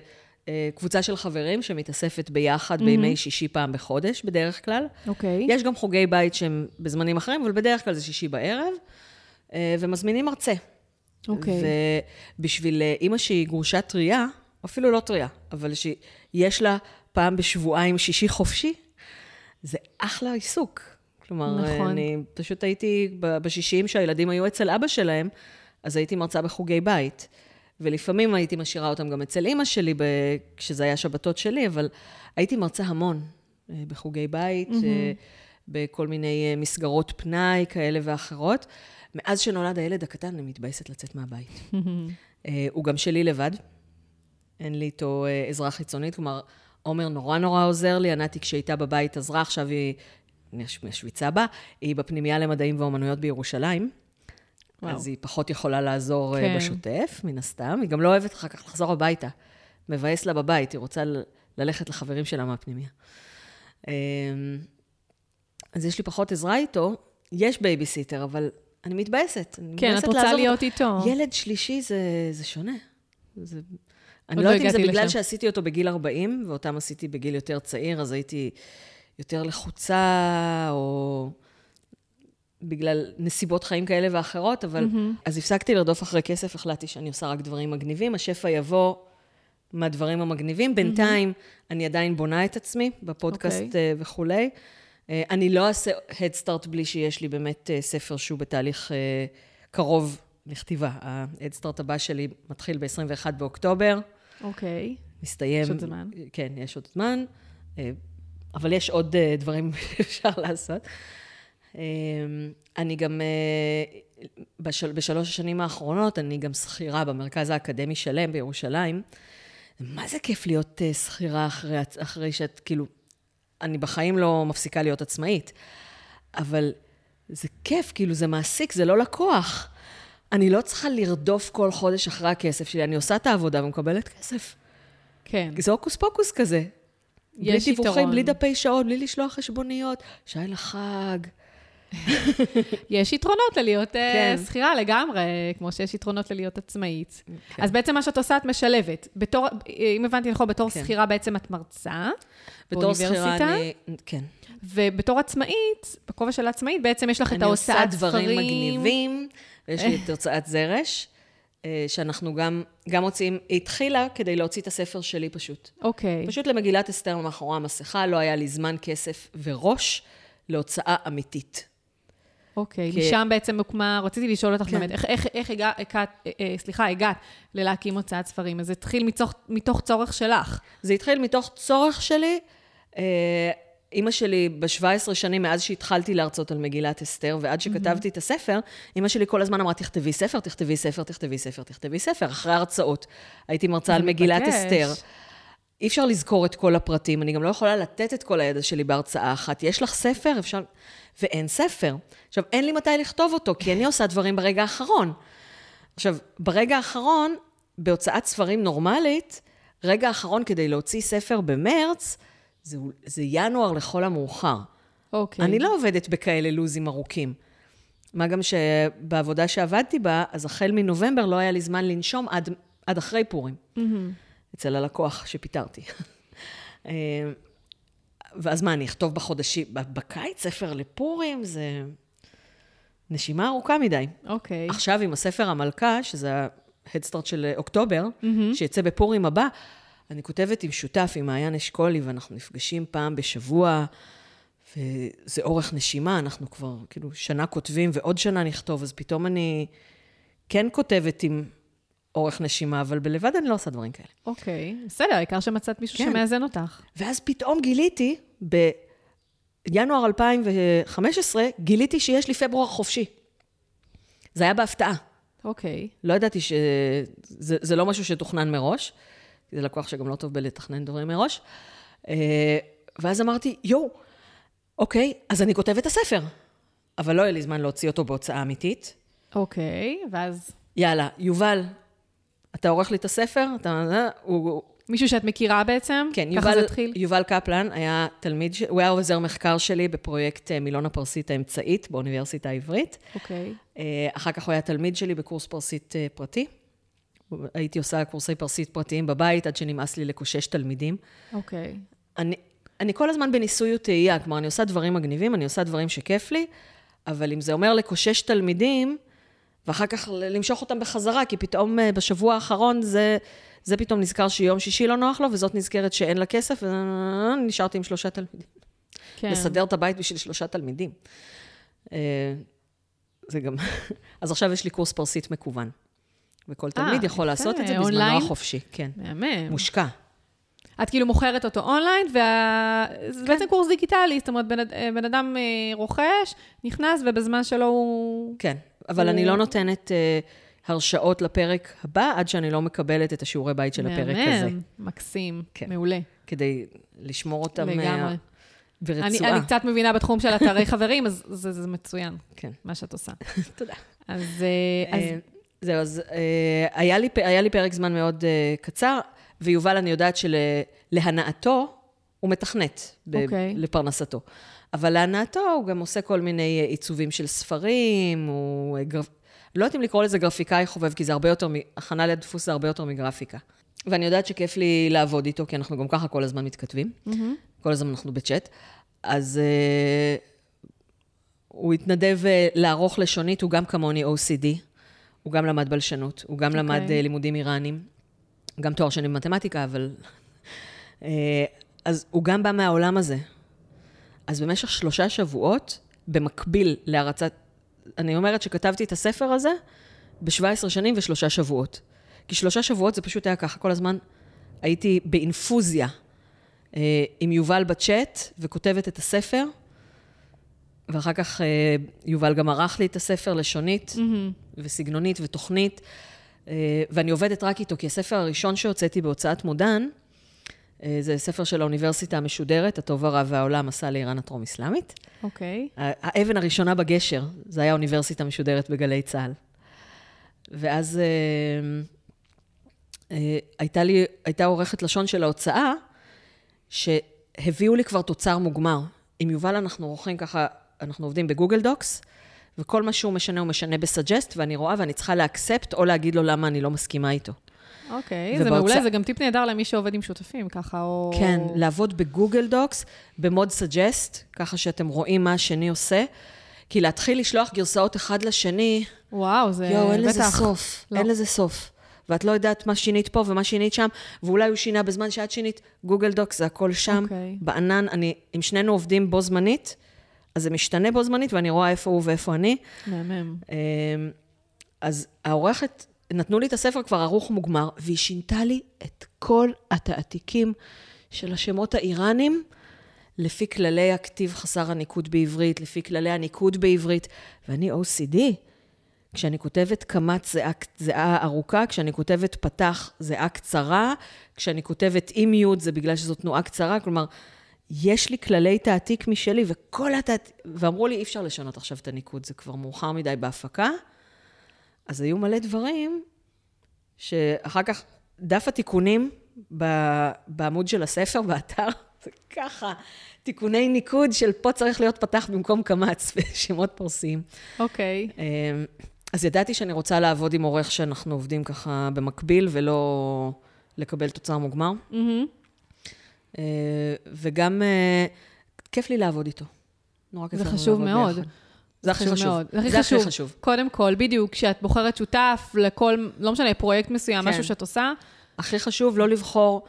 קבוצה של חברים שמתאספת ביחד בימי שישי פעם בחודש, בדרך כלל. אוקיי. יש גם חוגי בית שהם בזמנים אחרים, אבל בדרך כלל זה שישי בערב, אה, ומזמינים מרצה. אוקיי. ובשביל אה, אימא שהיא גרושה טריה, אפילו לא טריה, אבל שיש לה פעם בשבועיים שישי חופשי, זה אחלה עיסוק. כלומר, נכון. אני פשוט הייתי ב- בשישיים שהילדים היו אצל אבא שלהם, אז הייתי מרצה בחוגי בית. ולפעמים הייתי משאירה אותם גם אצל אימא שלי, ב... כשזה היה שבתות שלי, אבל הייתי מרצה המון אה, בחוגי בית, mm-hmm. בכל מיני אה, מסגרות פנאי כאלה ואחרות. מאז שנולד הילד הקטן, אני מתבאסת לצאת מהבית. אה, הוא גם שלי לבד, אין לי איתו עזרה חיצונית, כלומר, עומר נורא נורא עוזר לי, ענתי כשהייתה בבית עזרה, עכשיו היא משוויצה בה, היא בפנימייה למדעים ואומנויות בירושלים. וואו. אז היא פחות יכולה לעזור כן. כן. בשוטף, מן הסתם. היא גם לא אוהבת אחר כך לחזור הביתה. מבאס לה בבית, היא רוצה ללכת לחברים שלה מהפנימייה. אמ, אז יש לי פחות עזרה איתו. יש בייביסיטר, אבל אני מתבאסת. אני כן, מתבאסת את רוצה לעזוב להיות איתו. ילד שלישי זה, זה שונה. זה... אני לא לא יודעת אם זה בגלל לשם. שעשיתי אותו בגיל 40, ואותם עשיתי בגיל יותר צעיר, אז הייתי יותר לחוצה, או בגלל נסיבות חיים כאלה ואחרות, אבל... Mm-hmm. אז הפסקתי לרדוף אחרי כסף, החלטתי שאני עושה רק דברים מגניבים, השפע יבוא מהדברים המגניבים. בינתיים, אני עדיין בונה את עצמי, בפודקאסט אוקיי. okay. וכולי. אה, אני לא אעשה Start בלי שיש לי באמת אה, ספר שהוא בתהליך אה, קרוב לכתיבה. Start הבא שלי מתחיל ב-21 באוקטובר, אוקיי. מסתיים. יש עוד זמן. כן, יש עוד זמן, אה, אבל יש עוד אה, דברים שאפשר לעשות. אה, אני גם, אה, בשל, בשלוש השנים האחרונות, אני גם שכירה במרכז האקדמי שלם בירושלים. מה זה כיף להיות אה, שכירה אחרי, אחרי שאת, כאילו, אני בחיים לא מפסיקה להיות עצמאית, אבל זה כיף, כאילו, זה מעסיק, זה לא לקוח. אני לא צריכה לרדוף כל חודש אחרי הכסף שלי, אני עושה את העבודה ומקבלת כסף. כן. זה הוקוס פוקוס כזה. בלי יש דיווחים, יתרון. בלי דפי שעות, בלי לשלוח חשבוניות. שי לחג. יש יתרונות ללהיות אה, כן. שכירה לגמרי, כמו שיש יתרונות ללהיות עצמאית. כן. אז בעצם מה שאת עושה, את משלבת. בתור, אם הבנתי נכון, בתור כן. שכירה בעצם את מרצה בתור שכירה באוניברסיטה, אני... כן. ובתור עצמאית, בכובע של עצמאית, בעצם יש לך את אני עושה ההוצאת דברים ספרים. מגניבים, ויש לי את הוצאת זרש, אה, שאנחנו גם, גם מוציאים, היא התחילה כדי להוציא את הספר שלי פשוט. אוקיי. פשוט למגילת אסתר מאחורי המסכה, לא היה לי זמן, כסף וראש להוצאה אמיתית. אוקיי, כי- משם בעצם הוקמה, רציתי לשאול אותך כן. באמת, איך, איך, איך הגע, הגעת, אה, אה, סליחה, הגעת ללהקים הוצאת ספרים? אז זה התחיל מתוך, מתוך צורך שלך. זה התחיל מתוך צורך שלי. אה, אימא שלי, ב-17 שנים מאז שהתחלתי להרצות על מגילת אסתר, ועד שכתבתי את הספר, אימא שלי כל הזמן אמרה, תכתבי ספר, תכתבי ספר, תכתבי ספר, תכתבי ספר, אחרי הרצאות. הייתי מרצה על מגילת. אסתר. אי אפשר לזכור את כל הפרטים, אני גם לא יכולה לתת את כל הידע שלי בהרצאה אחת. יש לך ספר, אפשר... ואין ספר. עכשיו, אין לי מתי לכתוב אותו, כי אני עושה דברים ברגע האחרון. עכשיו, ברגע האחרון, בהוצאת ספרים נורמלית, רגע האחרון כדי להוציא ספר במרץ, זה, זה ינואר לכל המאוחר. אוקיי. אני לא עובדת בכאלה לוזים ארוכים. מה גם שבעבודה שעבדתי בה, אז החל מנובמבר לא היה לי זמן לנשום עד, עד אחרי פורים. אצל הלקוח שפיטרתי. אה, ואז מה, אני אכתוב בחודשים, בקיץ ספר לפורים? זה נשימה ארוכה מדי. אוקיי. עכשיו עם הספר המלכה, שזה Start של אוקטובר, שיצא בפורים הבא, אני כותבת עם שותף, עם מעיין אשכולי, ואנחנו נפגשים פעם בשבוע, וזה אורך נשימה, אנחנו כבר כאילו שנה כותבים ועוד שנה נכתוב, אז פתאום אני כן כותבת עם אורך נשימה, אבל בלבד אני לא עושה דברים כאלה. אוקיי, בסדר, העיקר שמצאת מישהו כן. שמאזן אותך. ואז פתאום גיליתי, בינואר 2015, גיליתי שיש לי פברואר חופשי. זה היה בהפתעה. אוקיי. לא ידעתי ש... זה, זה לא משהו שתוכנן מראש, זה לקוח שגם לא טוב בלתכנן דברים מראש. אה, ואז אמרתי, יואו, אוקיי, אז אני כותבת את הספר. אבל לא היה לי זמן להוציא אותו בהוצאה אמיתית. אוקיי, ואז יאללה, יובל, אתה עורך לי את הספר? אתה... אה, הוא, מישהו שאת מכירה בעצם? כן, יובל? יובל קפלן היה תלמיד. הוא היה עוזר מחקר שלי בפרויקט אה, מילון הפרסית האמצעית באוניברסיטה העברית. אוקיי. אה, אחר כך הוא היה תלמיד שלי בקורס פרסית פרטי. הייתי עושה קורסי פרסית פרטיים בבית עד שנמאס לי לקושש תלמידים. אוקיי. אני, אני כל הזמן בניסוי וטעייה, כלומר, אני עושה דברים מגניבים, אני עושה דברים שכיף לי, אבל אם זה אומר לקושש תלמידים, ואחר כך למשוך אותם בחזרה, כי פתאום אה, בשבוע האחרון זה, זה פתאום נזכר שיום שישי לא נוח לו, וזאת נזכרת שאין לה כסף, ונשארתי עם שלושה תלמידים. כן. לסדר את הבית בשביל שלושה תלמידים. אה, זה גם... אז עכשיו יש לי קורס פרסית מקוון. וכל תלמיד יכול יפה, לעשות את זה בזמנו? החופשי, כן. מהמם. מושקע. את כאילו מוכרת אותו אונליין, וה... זה בעצם קורס דיגיטלי, זאת אומרת, בן, בן אדם אה, רוכש, נכנס, ובזמן שלו הוא... כן, אבל אני לא נותנת אה, הרשאות לפרק הבא עד שאני לא מקבלת את השיעורי בית של הפרק הזה. מהמם, מקסים, כן. מעולה. כדי לשמור אותם אה, לגמרי. ברצועה. אני, אני קצת מבינה בתחום של אתרי חברים, אז זה, זה מצוין, כן, מה שאת עושה. תודה. אז, אה, אז אה, זהו, אז אה, היה לי, היה לי פרק זמן מאוד אה, קצר, ויובל, אני יודעת שלהנאתו, הוא מתכנת ב- אוקיי. לפרנסתו. אבל להנאתו הוא גם עושה כל מיני אה, עיצובים של ספרים, הוא... אה, גרפ... לא יודעת אם לקרוא לזה גרפיקאי חובב, כי זה הרבה יותר, הכנה לדפוס זה הרבה יותר מגרפיקה. ואני יודעת שכיף לי לעבוד איתו, כי אנחנו גם ככה כל הזמן מתכתבים. כל הזמן אנחנו בצ'אט. אז אה, הוא התנדב אה, לערוך לשונית, הוא גם כמוני OCD, הוא גם למד בלשנות, הוא גם למד אוקיי. אה, לימודים איראנים, גם תואר שני במתמטיקה, אבל... אה, אז הוא גם בא מהעולם הזה. אז במשך שלושה שבועות, במקביל להרצת... אני אומרת שכתבתי את הספר הזה ב-17 שנים ושלושה שבועות. כי שלושה שבועות זה פשוט היה ככה, כל הזמן הייתי באינפוזיה אה, עם יובל בצ'אט וכותבת את הספר, ואחר כך אה, יובל גם ערך לי את הספר לשונית מהמם. וסגנונית ותוכנית, אה, ואני עובדת רק איתו, כי הספר הראשון שהוצאתי בהוצאת מודן, זה ספר של האוניברסיטה המשודרת, הטוב הרע והעולם, מסע לאיראן הטרום-אסלאמית. אוקיי. האבן הראשונה בגשר, זה היה האוניברסיטה המשודרת בגלי צה"ל. ואז אה, אה, הייתה לי, הייתה עורכת לשון של ההוצאה, שהביאו לי כבר תוצר מוגמר. עם יובל אנחנו עורכים ככה, אנחנו עובדים בגוגל דוקס, וכל מה שהוא משנה, הוא משנה ב suggest, ואני רואה ואני צריכה ל accept, או להגיד לו למה אני לא מסכימה איתו. אוקיי, זה מעולה, זה גם טיפ נהדר למי שעובד עם שותפים, ככה, או... כן, לעבוד ב Google Docs, ב mode suggest, ככה שאתם רואים מה השני עושה. כי להתחיל לשלוח גרסאות אחד לשני, וואו, זה יואו, אין לזה. סוף. לא. אין לזה סוף. ואת לא יודעת מה שינית פה ומה שינית שם, ואולי הוא שינה בזמן שאת שינית. Google Docs, זה הכל שם, אוקיי. בענן. אני, אם שנינו עובדים בו זמנית, אז זה משתנה בו זמנית, ואני רואה איפה הוא ואיפה אני. מהמם. אמ, אז העורכת, נתנו לי את הספר כבר ערוך מוגמר, והיא שינתה לי את כל התעתיקים של השמות האיראנים, לפי כללי הכתיב חסר הניקוד בעברית, לפי כללי הניקוד בעברית, ואני OCD. כשאני כותבת קמ"ט זיעה, זיעה ארוכה, כשאני כותבת פתח זיעה קצרה, כשאני כותבת עם יוד זה בגלל שזו תנועה קצרה, כלומר, יש לי כללי תעתיק משלי, וכל התעתיק... ואמרו לי, אי אפשר לשנות עכשיו את הניקוד, זה כבר מאוחר מדי בהפקה. אז היו מלא דברים שאחר כך, דף התיקונים בעמוד של הספר, באתר, זה ככה, תיקוני ניקוד של פה צריך להיות פתח במקום קמץ, ושמות פרסיים. אוקיי. אמ, אז ידעתי שאני רוצה לעבוד עם עורך שאנחנו עובדים ככה במקביל, ולא לקבל תוצר מוגמר. אה, וגם אה, כיף לי לעבוד איתו. נורא כיף זה לנו חשוב לעבוד מאוד. ביחד. זה הכי חשוב. מאוד. זה הכי זה הכי חשוב. חשוב. קודם כל, בדיוק, כשאת בוחרת שותף לכל, לא משנה, פרויקט מסוים, כן. משהו שאת עושה, הכי חשוב לא לבחור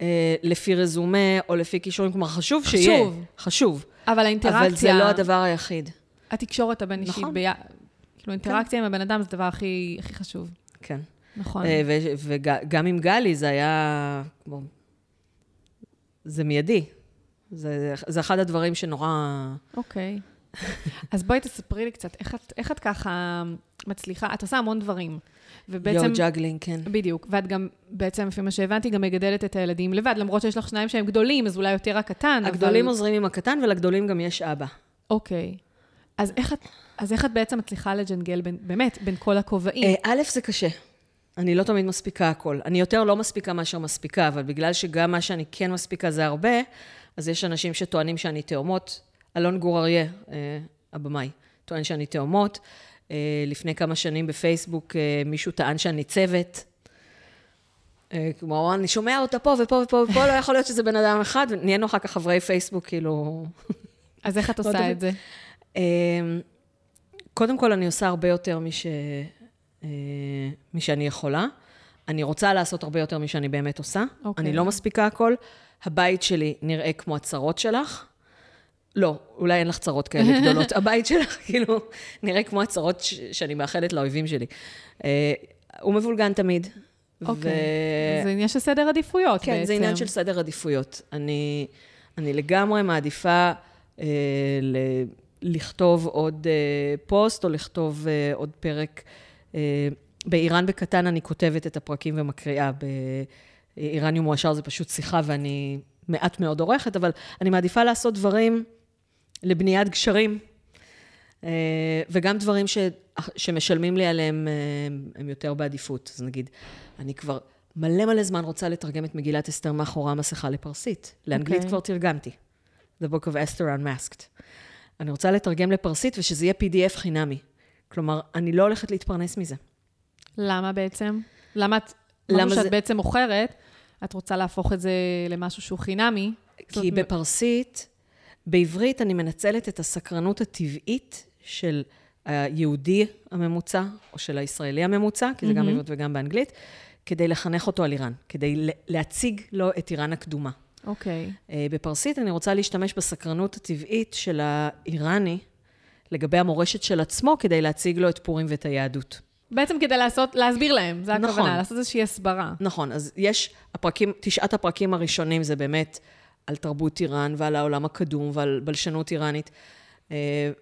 אה, לפי רזומה או לפי כישורים, כלומר, חשוב חשוב. שיהיה. חשוב. אבל האינטראקציה... אבל זה לא הדבר היחיד. התקשורת הבין-אישית, נכון. בי... כאילו, אינטראקציה עם הבן אדם זה הדבר הכי, הכי חשוב. כן. נכון. אה, וגם עם גלי זה היה. זה מיידי. זה, זה אחד הדברים שנורא... אוקיי. אז בואי תספרי לי קצת, איך את, איך את ככה מצליחה, את עושה המון דברים. ובעצם... יו juggling, כן. בדיוק, ואת גם, בעצם, לפי מה שהבנתי, גם מגדלת את הילדים לבד, למרות שיש לך שניים שהם גדולים, אז אולי יותר הקטן, אבל... הגדולים עוזרים עם הקטן, ולגדולים גם יש אבא. אוקיי. אז איך את, אז איך את בעצם מצליחה לג'נגל בין, באמת, בין כל הכובעים? אה, א', זה קשה. אני לא תמיד מספיקה הכל. אני יותר לא מספיקה מאשר מספיקה, אבל בגלל שגם מה שאני כן מספיקה זה הרבה, אז יש אנשים שטוענים שאני תאומות. אלון גור אריה, אה, הבמאי, טוען שאני תאומות. אה, לפני כמה שנים בפייסבוק אה, מישהו טען שאני צוות. כמו, אני שומע אותה פה ופה ופה ופה, לא יכול להיות שזה בן אדם אחד, ונהיינו אחר כך חברי פייסבוק, כאילו... אז איך את לא עושה. את זה? אמ, קודם כל, אני עושה הרבה יותר מש... משאני יכולה. אני רוצה לעשות הרבה יותר משאני באמת עושה. אוקיי. אני לא מספיקה הכל. הבית שלי נראה כמו הצרות שלך. לא, אולי אין לך צרות כאלה גדולות. הבית שלך, כאילו, נראה כמו הצרות ש- שאני מאחלת לאויבים שלי. אה, הוא מבולגן תמיד. אוקיי. ו- זה עניין של סדר עדיפויות כן, בעצם. זה עניין של סדר עדיפויות. אני, אני לגמרי מעדיפה אה, ל, לכתוב עוד אה, פוסט או לכתוב אה, עוד פרק. אה, באיראן בקטן אני כותבת את הפרקים ומקריאה. באיראניום מועשר זה פשוט שיחה ואני מעט מאוד עורכת, אבל אני מעדיפה לעשות דברים לבניית גשרים. אה, וגם דברים ש, שמשלמים לי עליהם, אה, הם יותר בעדיפות. אז נגיד, אני כבר מלא מלא זמן רוצה לתרגם את מגילת אסתר מאחורי המסכה לפרסית. לאנגלית אוקיי. כבר תרגמתי. The Book of Esther Unmasked. אני רוצה לתרגם לפרסית ושזה יהיה PDF חינמי. כלומר, אני לא הולכת להתפרנס מזה. למה בעצם? למה את... למה שאת זה- בעצם מוכרת, את רוצה להפוך את זה למשהו שהוא חינמי. כי זאת- בפרסית, בעברית אני מנצלת את הסקרנות הטבעית של היהודי הממוצע, או של הישראלי הממוצע, כי זה גם בעברית וגם באנגלית, כדי לחנך אותו על איראן, כדי להציג לו את איראן הקדומה. אוקיי. אה, בפרסית אני רוצה להשתמש בסקרנות הטבעית של האיראני לגבי המורשת של עצמו, כדי להציג לו את פורים ואת היהדות. בעצם כדי לעשות, להסביר להם, זה נכון. הכוונה, לעשות איזושהי הסברה. נכון, אז יש, הפרקים, תשעת הפרקים הראשונים זה באמת על תרבות איראן ועל העולם הקדום ועל בלשנות איראנית.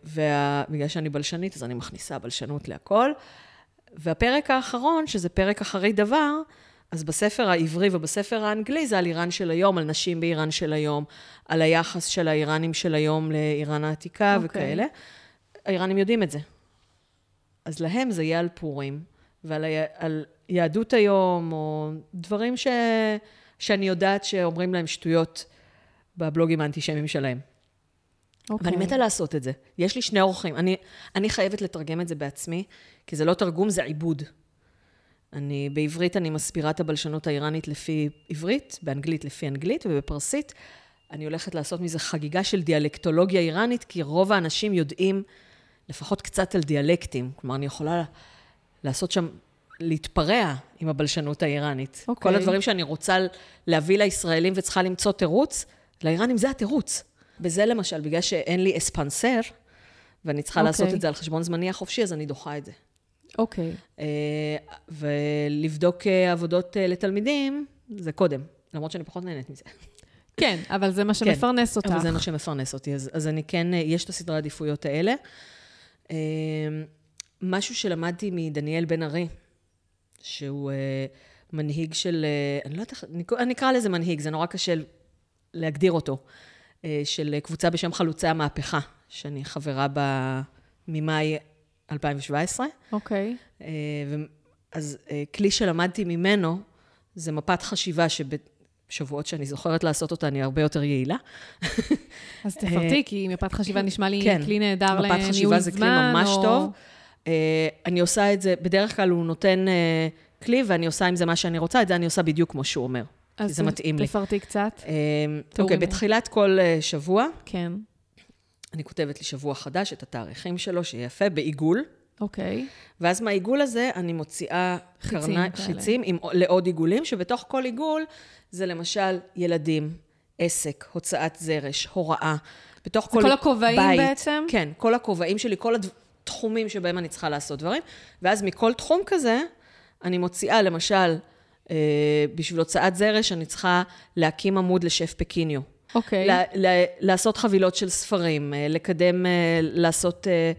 ובגלל שאני בלשנית, אז אני מכניסה בלשנות להכל. והפרק האחרון, שזה פרק אחרי דבר, אז בספר העברי ובספר האנגלי זה על איראן של היום, על נשים באיראן של היום, על היחס של האיראנים של היום לאיראן העתיקה אוקיי. וכאלה. האיראנים יודעים את זה. אז להם זה יהיה על פורים, ועל ה... על יהדות היום, או דברים ש... שאני יודעת שאומרים להם שטויות בבלוגים האנטישמיים שלהם. אוקיי. ואני מתה לעשות את זה. יש לי שני אורחים. אני, אני חייבת לתרגם את זה בעצמי, כי זה לא תרגום, זה עיבוד. אני, בעברית אני מסבירה את הבלשנות האיראנית לפי עברית, באנגלית לפי אנגלית, ובפרסית אני הולכת לעשות מזה חגיגה של דיאלקטולוגיה איראנית, כי רוב האנשים יודעים לפחות קצת על דיאלקטים. כלומר, אני יכולה לעשות שם, להתפרע עם הבלשנות האיראנית. אוקיי. כל הדברים שאני רוצה להביא לישראלים וצריכה למצוא תירוץ, לאיראנים זה התירוץ. בזה למשל, בגלל שאין לי אספנסר, ואני צריכה אוקיי. לעשות את זה על חשבון זמני החופשי, אז אני דוחה את זה. אוקיי. אה, ולבדוק אה, עבודות אה, לתלמידים, זה קודם, למרות שאני פחות נהנית מזה. כן, אבל זה מה שמפרנס אותך. אבל זה מה שמפרנס אותי, אז, אז אני כן, יש את הסדרי העדיפויות האלה. משהו שלמדתי מדניאל בן ארי, שהוא מנהיג של, אני לא יודעת איך, אני אקרא לזה מנהיג, זה נורא קשה להגדיר אותו, אה, של קבוצה בשם חלוצי המהפכה, שאני חברה בה ממאי 2017. אוקיי. אה, ו- אז אה, כלי שלמדתי ממנו, זה מפת חשיבה שבשבועות שאני זוכרת לעשות אותה, אני הרבה יותר יעילה. אז תפרטי, כי מפת חשיבה נשמע לי כן, כלי נהדר לניהול זמן. מפת חשיבה זה כלי ממש או- טוב. אה, אני עושה את זה, בדרך כלל הוא נותן אה, כלי, ואני עושה עם זה מה שאני רוצה, את זה אני עושה בדיוק כמו שהוא אומר. כי אז זה מתאים לי. תפרטי קצת. תיאורים. אוקיי, בתחילת כל אה, שבוע, כן. אני כותבת לי שבוע חדש, את התאריכים שלו, שיהיה יפה, בעיגול. אוקיי. ואז מהעיגול הזה אני מוציאה חיצים קרני. חיצים עם, לעוד עיגולים, שבתוך כל עיגול זה למשל ילדים, עסק, הוצאת זרש, הוראה. בתוך כל, כל הכובעים בית, בעצם? כן, כל הכובעים שלי, כל התחומים שבהם אני צריכה לעשות דברים. ואז מכל תחום כזה, אני מוציאה, למשל, בשביל הוצאת זרש, אני צריכה להקים עמוד לשף פקיניו. אוקיי. ל- לעשות חבילות של ספרים, אה, לקדם, אה, לעשות, אה,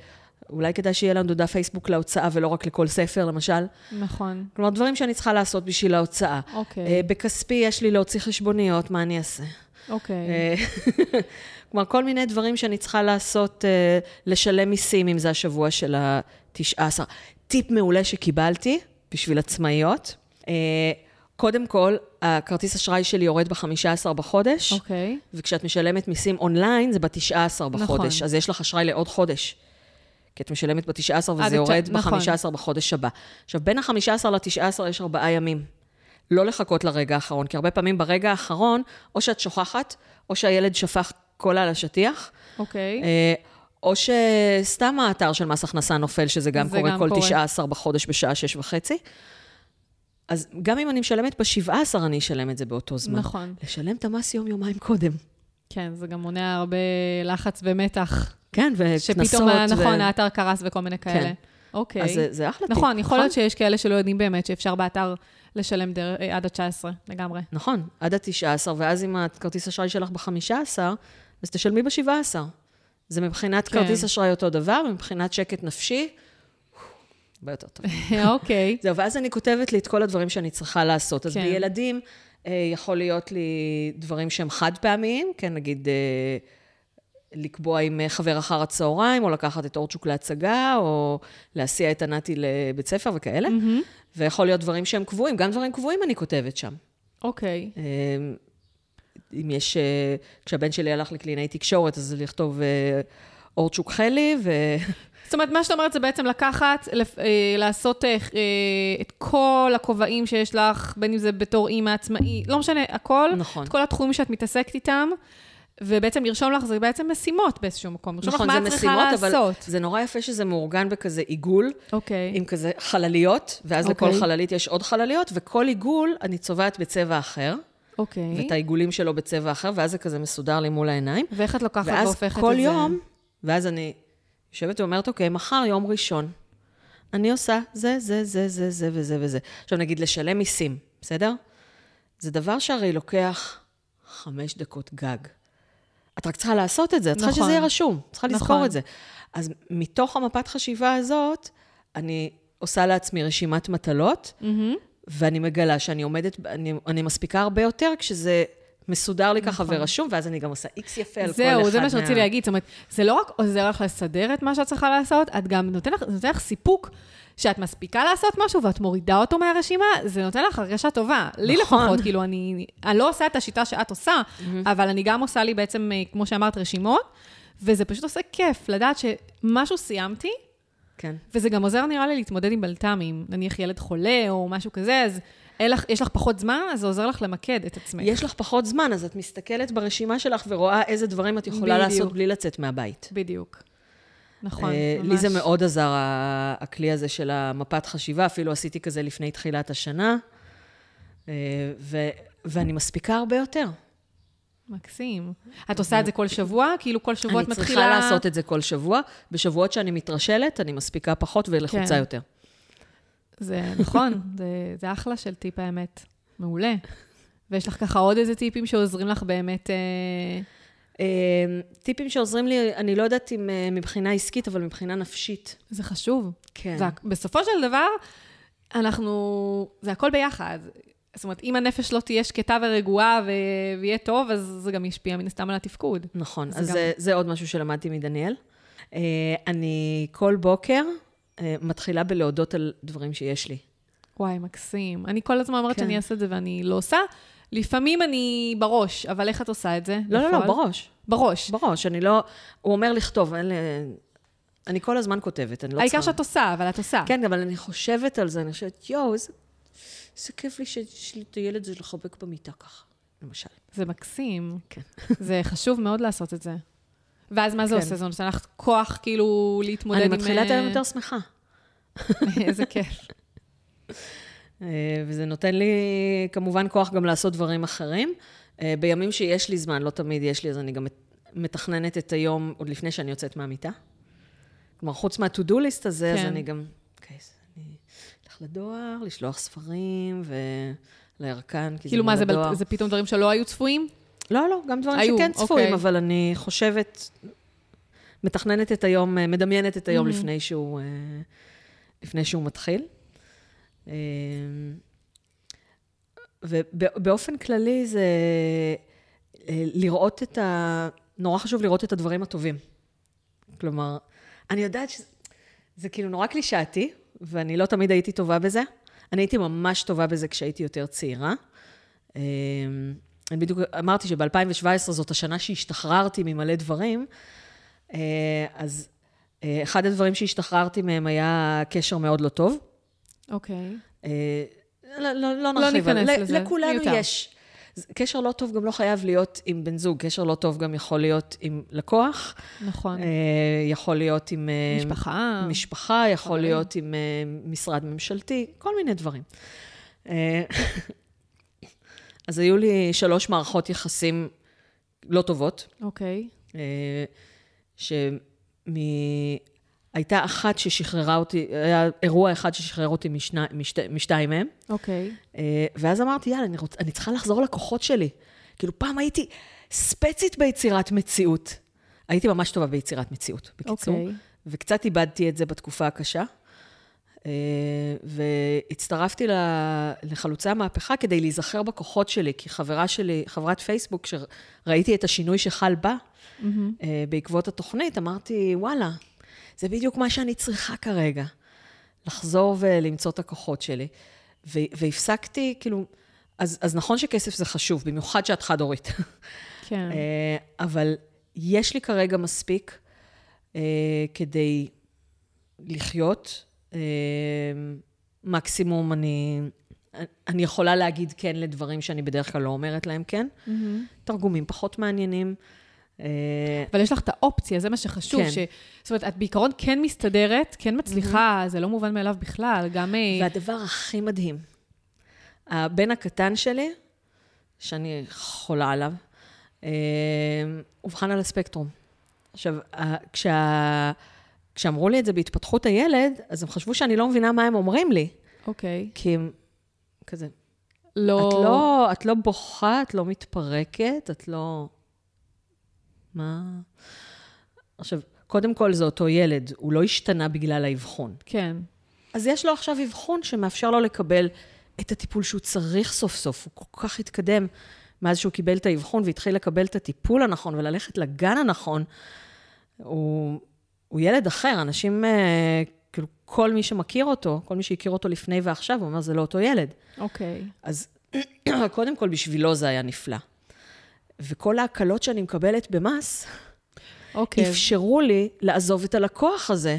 אולי כדאי שיהיה לנו דף פייסבוק להוצאה ולא רק לכל ספר, למשל. נכון. כלומר, דברים שאני צריכה לעשות בשביל ההוצאה. אוקיי. אה, בכספי יש לי להוציא חשבוניות, מה אני אעשה? אוקיי. אה, כלומר, כל מיני דברים שאני צריכה לעשות, אה, לשלם מיסים, אם זה השבוע של ה-19. טיפ מעולה שקיבלתי בשביל עצמאיות. אה, קודם כל, הכרטיס אשראי שלי יורד ב-15 בחודש. אוקיי. וכשאת משלמת מיסים אונליין, זה ב-19 בחודש. נכון. אז יש לך אשראי לעוד חודש. כי את משלמת ב-19 עד וזה יורד התש- נכון. ב-15 בחודש הבא. עכשיו, בין ה-15 ל-19 יש ארבעה ימים. לא לחכות לרגע האחרון, כי הרבה פעמים ברגע האחרון, או שאת שוכחת, או שהילד שפך קולה על השטיח, אוקיי. אה, או שסתם האתר של מס הכנסה נופל, שזה גם קורה גם כל קורה. 19 בחודש בשעה שש וחצי. אז גם אם אני משלמת ב-17, אני אשלם את זה באותו זמן. נכון. לשלם את המס יום-יומיים קודם. כן, זה גם מונע הרבה לחץ ומתח. כן, וקנסות. שפתאום, ה- ו- נכון, האתר קרס וכל מיני כאלה. כן. אוקיי. אז זה, זה אחלה טיפ. נכון, יכול להיות שיש כאלה שלא יודעים באמת שאפשר באתר לשלם דר... אה, עד ה-19, לגמרי. נכון, עד ה-19, ואז אם הכרטיס אשראי שלך ב-15, אז תשלמי ב-17. זה מבחינת כן. כרטיס אשראי אותו דבר, ומבחינת שקט נפשי, הרבה יותר טוב. אוקיי. זהו, ואז אני כותבת לי את כל הדברים שאני צריכה לעשות. אז כן. בילדים אה, יכול להיות לי דברים שהם חד פעמיים, כן, נגיד אה, לקבוע עם חבר אחר הצהריים, או לקחת את אורצ'וק להצגה, או להסיע את ענתי לבית ספר וכאלה. ויכול להיות דברים שהם קבועים, גם דברים קבועים אני כותבת שם. אוקיי. אה, אם יש, אה, כשהבן שלי הלך לקלינאי תקשורת, אז לכתוב אורצ'וק חלי, ו... זאת אומרת, מה שאת אומרת זה בעצם לקחת, לפ- אה, לעשות אה, אה, את כל הכובעים שיש לך, בין אם זה בתור אימא עצמאי, לא משנה, הכל. נכון. את כל התחומים שאת מתעסקת איתם, ובעצם לרשום לך, זה בעצם משימות באיזשהו מקום. לרשום נכון, לך זה מה את צריכה משימות, אבל לעשות. זה נורא יפה שזה מאורגן בכזה עיגול, אוקיי. עם כזה חלליות, ואז אוקיי. לכל חללית יש עוד חלליות, וכל עיגול אני צובעת בצבע אחר, אוקיי. ואת העיגולים שלו בצבע אחר, ואז זה כזה מסודר לי מול העיניים. ואיך את לוקחת ואז והופכת כל את זה? יום, ואז אני יושבת ואומרת, אוקיי, מחר יום ראשון. אני עושה זה, זה, זה, זה, זה וזה וזה. עכשיו נגיד, לשלם מיסים, בסדר? זה דבר שהרי לוקח חמש דקות גג. את רק צריכה לעשות את זה, את צריכה נכון. שזה יהיה רשום, צריכה לזכור נכון. את זה. אז מתוך המפת חשיבה הזאת, אני עושה לעצמי רשימת מטלות, מהמם. ואני מגלה שאני עומדת, אני, אני מספיקה הרבה יותר כשזה מסודר לי ככה נכון. ורשום, ואז אני גם עושה איקס יפה על כל אחד זהו, זה מה שרציתי להגיד. זאת אומרת, זה לא רק עוזר לך לסדר את מה שאת צריכה לעשות, את גם נותן לך, נותן לך סיפוק שאת מספיקה לעשות משהו ואת מורידה אותו מהרשימה, זה נותן לך הרגשה טובה. לי נכון. לפחות, כאילו, אני, אני לא עושה את השיטה שאת עושה, אבל אני גם עושה לי בעצם, אה, כמו שאמרת, רשימות, וזה פשוט עושה כיף לדעת שמשהו סיימתי, כן. וזה גם עוזר, נראה לי, להתמודד עם בלת"מים. נניח ילד חולה או משהו כזה, אז לך, יש לך פחות זמן, אז זה עוזר לך למקד את עצמך. יש לך פחות זמן, אז את מסתכלת ברשימה שלך ורואה איזה דברים את יכולה בדיוק. לעשות בלי לצאת מהבית. בדיוק. נכון, אה, ממש. לי זה מאוד עזר, הכלי הזה של המפת חשיבה, אפילו עשיתי כזה לפני תחילת השנה, אה, ו- ואני מספיקה הרבה יותר. מקסים. את עושה את זה כל שבוע? כאילו כל שבוע את אני מתחילה... צריכה לעשות את זה כל שבוע. בשבועות שאני מתרשלת, אני מספיקה פחות ולחוצה כן. יותר. זה נכון, זה, זה אחלה של טיפ האמת. מעולה. ויש לך ככה עוד איזה טיפים שעוזרים לך באמת... אה... אה, טיפים שעוזרים לי, אני לא יודעת אם אה, מבחינה עסקית, אבל מבחינה נפשית. זה חשוב. כן. זה, בסופו של דבר, אנחנו... זה הכל ביחד. זאת אומרת, אם הנפש לא תהיה שקטה ורגועה ו... ויהיה טוב, אז זה גם ישפיע מן הסתם על התפקוד. נכון, זה אז גם- זה, זה עוד משהו שלמדתי מדניאל. אה, אני כל בוקר מתחילה בלהודות על דברים שיש לי. וואי, מקסים. אני כל הזמן אומרת כן. שאני אעשה את זה ואני לא עושה. לפעמים אני בראש, אבל איך את עושה את זה? לא, לא, לא? בראש. בראש. בראש, אני לא... הוא אומר לכתוב, אין לי... אני כל הזמן כותבת, אני לא צריכה... העיקר שאת עושה, אבל את עושה. כן, אבל אני חושבת על זה, אני חושבת, יואו, איזה... איזה כיף לי שיש לי את הילד הזה לחבק במיטה ככה, למשל. זה מקסים. כן. זה חשוב מאוד לעשות את זה. ואז מה זה כן. עושה? זה נותן לך כוח כאילו להתמודד אני עם... מתחילה את היום אה, יותר שמחה. איזה כיף. אה, וזה נותן לי כמובן כוח גם לעשות דברים אחרים. אה, בימים שיש לי זמן, לא תמיד יש לי, אז אני גם מתכננת את היום עוד לפני שאני יוצאת מהמיטה. כלומר, חוץ מה-to-do list הזה, כן. אז אני גם... אוקיי, אז אני אלך לדואר, לשלוח ספרים ולירקן, כי כאילו זה מה, זה, זה פתאום דברים שלא היו צפויים? לא, לא, גם דברים היו, שכן צפויים, אוקיי. אבל אני חושבת, מתכננת את היום, מדמיינת את היום mm-hmm. לפני, שהוא, אה, לפני שהוא מתחיל. אה, ובאופן כללי זה אה, לראות את ה... נורא חשוב לראות את הדברים הטובים. כלומר, אני יודעת שזה כאילו נורא קלישאתי, ואני לא תמיד הייתי טובה בזה. אני הייתי ממש טובה בזה כשהייתי יותר צעירה. אני בדיוק אמרתי שב-2017 זאת השנה שהשתחררתי ממלא דברים, אז אחד הדברים שהשתחררתי מהם היה קשר מאוד לא טוב. אוקיי. Okay. אה, לא, לא, לא נרחיב. לא ניכנס לזה. לכולנו מיותר. יש. קשר לא טוב גם לא חייב להיות עם בן זוג, קשר לא טוב גם יכול להיות עם לקוח. נכון. אה, יכול להיות עם... אה, משפחה. משפחה, יכול חברים. להיות עם משרד ממשלתי, כל מיני דברים. אז היו לי שלוש מערכות יחסים לא טובות. אוקיי. שמ... הייתה אחת ששחררה אותי, היה אירוע אחד ששחרר אותי משני, משתי, משתיים מהם. אוקיי. Okay. אה, ואז אמרתי, יאללה, אני, רוצ, אני צריכה לחזור לכוחות שלי. כאילו, פעם הייתי ספצית ביצירת מציאות. הייתי ממש טובה ביצירת מציאות, בקיצור. אוקיי. Okay. וקצת איבדתי את זה בתקופה הקשה. אה, והצטרפתי לחלוצי המהפכה כדי להיזכר בכוחות שלי, כי חברה שלי, חברת פייסבוק, כשראיתי את השינוי שחל בה, mm-hmm. בעקבות התוכנית, אמרתי, וואלה, זה בדיוק מה שאני צריכה כרגע. לחזור ולמצוא את הכוחות שלי. ו- והפסקתי, כאילו, אז, אז נכון שכסף זה חשוב, במיוחד שאת חד-הורית. כן. אה, אבל יש לי כרגע מספיק uh, כדי לחיות. Uh, מקסימום אני, אני יכולה להגיד כן לדברים שאני בדרך כלל לא אומרת להם כן. Mm-hmm. תרגומים פחות מעניינים. אה, אבל יש לך את האופציה, זה מה שחשוב. כן. ש... זאת אומרת, את בעיקרון כן מסתדרת, כן מצליחה, mm-hmm. זה לא מובן מאליו בכלל, גם... אה, והדבר הכי מדהים, הבן הקטן שלי, שאני חולה עליו, אה, אובחן על הספקטרום. עכשיו, כשה... כשאמרו לי את זה בהתפתחות הילד, אז הם חשבו שאני לא מבינה מה הם אומרים לי. אוקיי. Okay. כי הם כזה... לא... את לא, את לא בוכה, את לא מתפרקת, את לא... מה... עכשיו, קודם כל זה אותו ילד, הוא לא השתנה בגלל האבחון. כן. אז יש לו עכשיו אבחון שמאפשר לו לקבל את הטיפול שהוא צריך סוף סוף. הוא כל כך התקדם מאז שהוא קיבל את האבחון והתחיל לקבל את הטיפול הנכון וללכת לגן הנכון. הוא, הוא ילד אחר, אנשים, אה, כאילו, כל מי שמכיר אותו, כל מי שהכיר אותו לפני ועכשיו, הוא אומר, זה לא אותו ילד. אוקיי. אז קודם כל, בשבילו זה היה נפלא. וכל ההקלות שאני מקבלת במס, okay. אוקיי. אפשרו לי לעזוב את הלקוח הזה,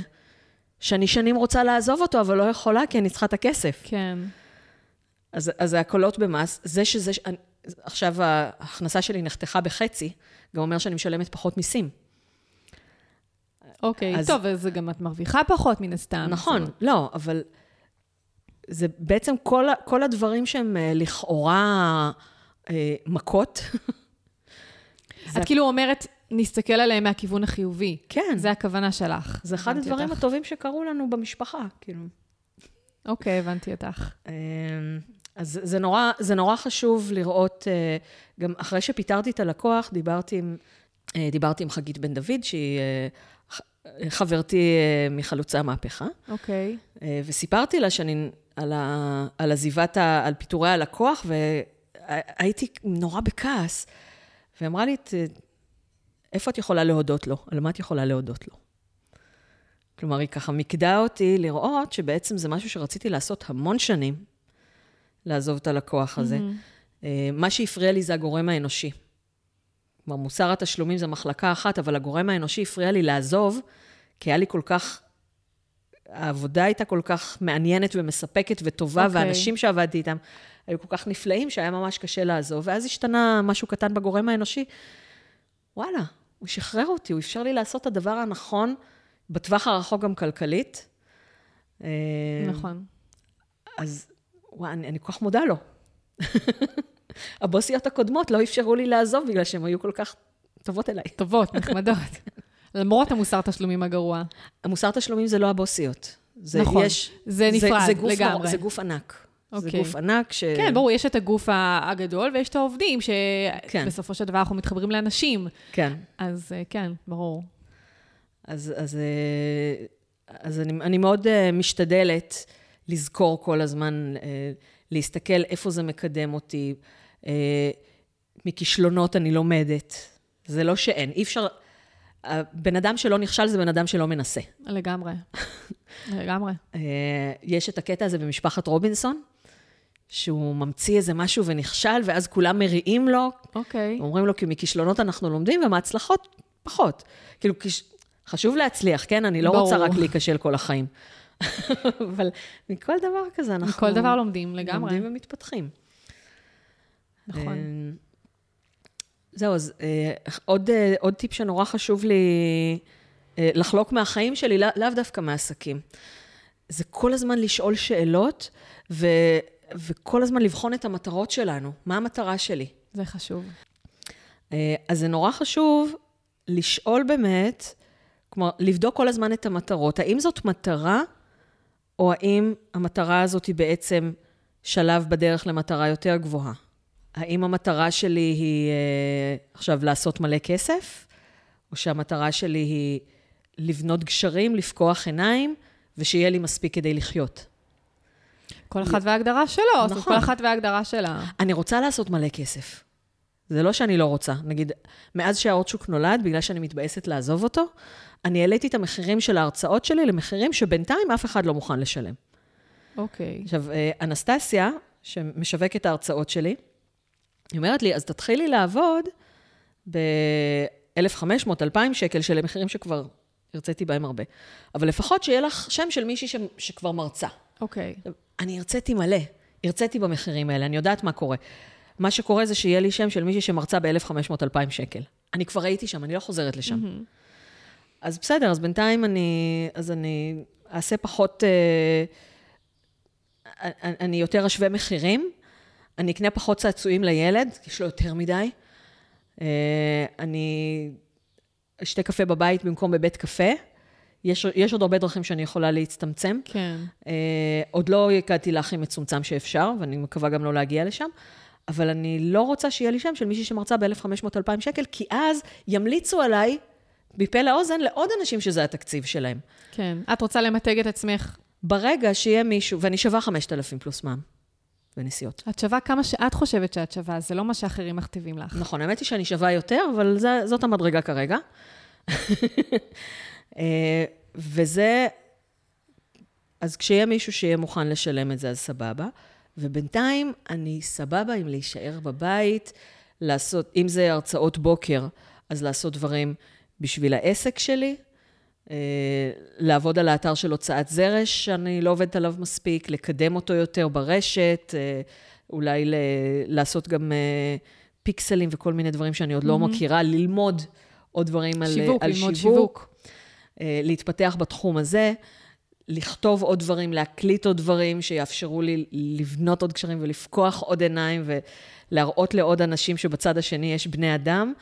שאני שנים רוצה לעזוב אותו, אבל לא יכולה, כי אני צריכה את הכסף. כן. אז, אז ההקלות במס, זה שזה, אני, עכשיו ההכנסה שלי נחתכה בחצי, גם אומר שאני משלמת פחות מיסים. אוקיי, אז, טוב, אז גם את מרוויחה פחות מן הסתם. נכון, זאת. לא, אבל זה בעצם כל, כל הדברים שהם אה, לכאורה אה, מכות, את כאילו אומרת, נסתכל עליהם מהכיוון החיובי. כן. זה הכוונה שלך. זה אחד הדברים אותך. הטובים שקרו לנו במשפחה, כאילו. אוקיי, הבנתי אותך. אמ, אז זה נורא, זה נורא חשוב לראות, אה, גם אחרי שפיטרתי את הלקוח, דיברתי עם, אה, דיברתי עם חגית בן דוד, שהיא חברתי מחלוצי המהפכה. אוקיי. וסיפרתי לה שאני, על, ה, על עזיבת, ה, על פיטורי הלקוח, והייתי נורא בכעס. והיא אמרה לי, איפה את יכולה להודות לו? על מה את יכולה להודות לו? כלומר, היא ככה מיקדה אותי לראות שבעצם זה משהו שרציתי לעשות המון שנים, לעזוב את הלקוח הזה. Mm-hmm. מה שהפריע לי זה הגורם האנושי. כלומר, מוסר התשלומים זה מחלקה אחת, אבל הגורם האנושי הפריע לי לעזוב, כי היה לי כל כך... העבודה הייתה כל כך מעניינת ומספקת וטובה, okay. אוקיי. והאנשים שעבדתי איתם היו כל כך נפלאים, שהיה ממש קשה לעזוב. ואז השתנה משהו קטן בגורם האנושי. וואלה, הוא שחרר אותי, הוא אפשר לי לעשות את הדבר הנכון, בטווח הרחוק גם כלכלית, אה, נכון. אז וואי, אני, אני כל כך מודה לו. הבוסיות הקודמות לא אפשרו לי לעזוב בגלל שהן היו כל כך טובות אליי. טובות, נחמדות. למרות המוסר תשלומים הגרוע. המוסר תשלומים זה לא הבוסיות. זה, נכון, יש, זה נפרד זה גוף לגמרי. נור- זה גוף ענק. זה אוקיי. גוף ענק ש... כן, ברור, יש את הגוף הגדול ויש את העובדים, כן. שבסופו של דבר אנחנו מתחברים לאנשים. כן. אז אה, כן, ברור. אז, אז, אה, אז אני, אני מאוד אה, משתדלת לזכור כל הזמן, להסתכל איפה זה מקדם אותי. אה, מכישלונות אני לומדת. זה לא שאין. אי אפשר... בן אדם שלא נכשל זה בן אדם שלא מנסה. לגמרי. לגמרי. אה, יש את הקטע הזה במשפחת רובינסון, שהוא ממציא איזה משהו ונכשל, ואז כולם מריעים לו, אוקיי. אומרים לו, כי מכישלונות אנחנו לומדים, ומהצלחות, פחות. כאילו, כש... חשוב להצליח, כן? אני לא ברור. רוצה רק להיכשל כל החיים. אבל מכל דבר כזה אנחנו... מכל דבר לומדים, לגמרי. לומדים ומתפתחים. נכון. אה, זהו, אז אה, עוד, אה, עוד טיפ שנורא חשוב לי אה, לחלוק מהחיים שלי, לא- לאו דווקא מעסקים. זה כל הזמן לשאול שאלות, ו, וכל הזמן לבחון את המטרות שלנו. מה המטרה שלי? זה חשוב. אז זה נורא חשוב לשאול באמת, כלומר, לבדוק כל הזמן את המטרות. האם זאת מטרה, או האם המטרה הזאת היא בעצם שלב בדרך למטרה יותר גבוהה? האם המטרה שלי היא אה, עכשיו לעשות מלא כסף, או שהמטרה שלי היא לבנות גשרים, לפקוח עיניים, ושיהיה לי מספיק כדי לחיות? כל אחת וההגדרה שלו, נכון. כל אחת וההגדרה שלה. אני רוצה לעשות מלא כסף. זה לא שאני לא רוצה. נגיד, מאז שהאורצ'וק נולד, בגלל שאני מתבאסת לעזוב אותו, אני העליתי את המחירים של ההרצאות שלי למחירים שבינתיים אף אחד לא מוכן לשלם. אוקיי. עכשיו, אה, אנסטסיה, שמשווקת ההרצאות שלי, היא אומרת לי, אז תתחילי לעבוד ב-1,500, 2,000 שקל, שאלה מחירים שכבר הרציתי בהם הרבה. אבל לפחות שיהיה לך שם של מישהי ש- שכבר מרצה. אוקיי. אני הרציתי מלא, הרציתי במחירים האלה, אני יודעת מה קורה. מה שקורה זה שיהיה לי שם של מישהי שמרצה ב-1,500-2,000 שקל. אני כבר הייתי שם, אני לא חוזרת לשם. אז בסדר, אז בינתיים אני, אז אני אעשה פחות, אה, אני יותר אשווה מחירים, אני אקנה פחות צעצועים לילד, כי יש לו יותר מדי. אה, אני אשתה קפה בבית במקום בבית קפה. יש, יש עוד הרבה דרכים שאני יכולה להצטמצם. כן. Uh, עוד לא הגעתי להכי מצומצם שאפשר, ואני מקווה גם לא להגיע לשם, אבל אני לא רוצה שיהיה לי שם של מישהי שמרצה ב-1,500-2,000 שקל, כי אז ימליצו עליי, מפה לאוזן, לעוד אנשים שזה התקציב שלהם. כן. את רוצה למתג את עצמך. ברגע שיהיה מישהו, ואני שווה 5,000 פלוס מע"מ בנסיעות. את שווה כמה שאת חושבת שאת שווה, זה לא מה שאחרים מכתיבים לך. נכון, האמת היא שאני שווה יותר, אבל זה, זאת המדרגה כרגע. אה, וזה, אז כשיהיה מישהו שיהיה מוכן לשלם את זה, אז סבבה. ובינתיים אני סבבה עם להישאר בבית, לעשות, אם זה הרצאות בוקר, אז לעשות דברים בשביל העסק שלי, לעבוד על האתר של הוצאת זרש, שאני לא עובדת עליו מספיק, לקדם אותו יותר ברשת, אה, אולי ל- לעשות גם אה, פיקסלים וכל מיני דברים שאני עוד לא מכירה, ללמוד עוד דברים על שיווק, על ללמוד שיווק. אה, להתפתח בתחום הזה, לכתוב עוד דברים, להקליט עוד דברים שיאפשרו לי לבנות עוד קשרים ולפקוח עוד עיניים ולהראות לעוד אנשים שבצד השני יש בני אדם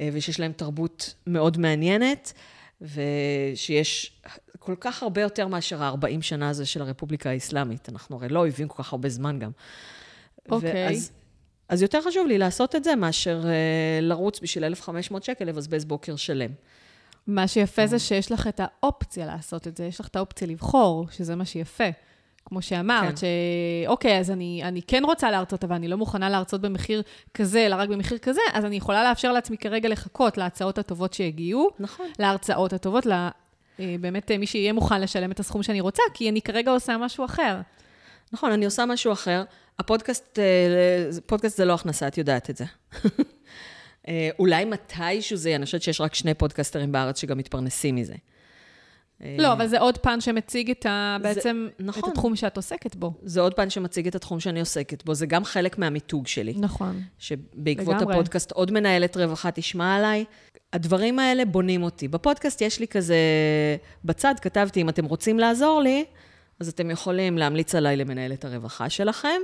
אה, ושיש להם תרבות מאוד מעניינת, ושיש כל כך הרבה יותר מאשר ה-40 שנה הזה של הרפובליקה האסלאמית. אנחנו הרי לא אויבים כל כך הרבה זמן גם. אוקיי. ואז, אז יותר חשוב לי לעשות את זה מאשר אה, לרוץ בשביל 1,500 שקל, לבזבז בוקר שלם. מה שיפה זה שיש לך את האופציה לעשות את זה, יש לך את האופציה לבחור, שזה מה שיפה. כמו שאמרת, כן. שאוקיי, אז אני, אני כן רוצה להרצות, אבל אני לא מוכנה להרצות במחיר כזה, אלא רק במחיר כזה, אז אני יכולה לאפשר לעצמי כרגע לחכות להצעות הטובות שיגיעו, נכון. להרצאות הטובות, ל... אה, באמת אה, מי שיהיה מוכן לשלם את הסכום שאני רוצה, כי אני כרגע עושה משהו אחר. נכון, אני עושה משהו אחר. הפודקאסט, אה, פודקאסט זה לא הכנסה, את יודעת את זה. אולי מתישהו זה אני חושבת שיש רק שני פודקסטרים בארץ שגם מתפרנסים מזה. אה, לא, אבל זה עוד פן שמציג את ה... זה- בעצם, את נכון. התחום שאת עוסקת בו. זה עוד פן שמציג את התחום שאני עוסקת בו, זה גם חלק מהמיתוג שלי. נכון. שבעקבות לגמרי. הפודקאסט עוד מנהלת רווחה תשמע עליי. הדברים האלה בונים אותי. בפודקאסט יש לי כזה, בצד כתבתי, אם אתם רוצים לעזור לי, אז אתם יכולים להמליץ עליי למנהלת הרווחה שלכם,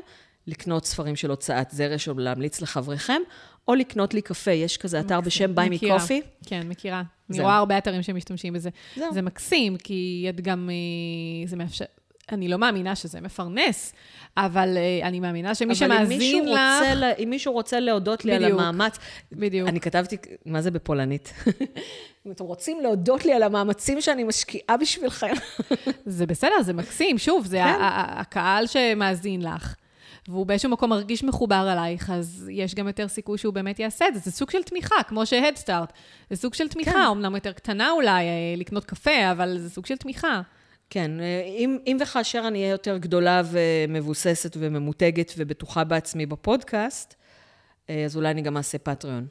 לקנות ספרים של הוצאת זרש או להמליץ לחבריכם, או לקנות לי קפה. יש כזה אתר בשם ביי מי קופי. כן, מכירה. אני רואה הרבה אתרים שמשתמשים בזה. זהו. זה מקסים, כי את גם, אה, זה מאפשר... אני לא מאמינה שזה מפרנס, אבל uh, אני מאמינה שמי שמאזין לך... אבל אם מישהו רוצה להודות לי בדיוק, על המאמץ... בדיוק. אני כתבתי, מה זה בפולנית? אם אתם רוצים להודות לי על המאמצים שאני משקיעה בשבילכם. זה בסדר, זה מקסים. שוב, זה כן. הקהל שמאזין לך. והוא באיזשהו מקום מרגיש מחובר עלייך, אז יש גם יותר סיכוי שהוא באמת יעשה את זה. זה סוג של תמיכה, כמו שהדסטארט. זה סוג של תמיכה, כן. אמנם יותר קטנה אולי, אה, לקנות קפה, אבל זה סוג של תמיכה. כן, אה, אם, אם וכאשר אני אהיה יותר גדולה ומבוססת וממותגת ובטוחה בעצמי בפודקאסט, אה, אז אולי אני גם אעשה פטריון.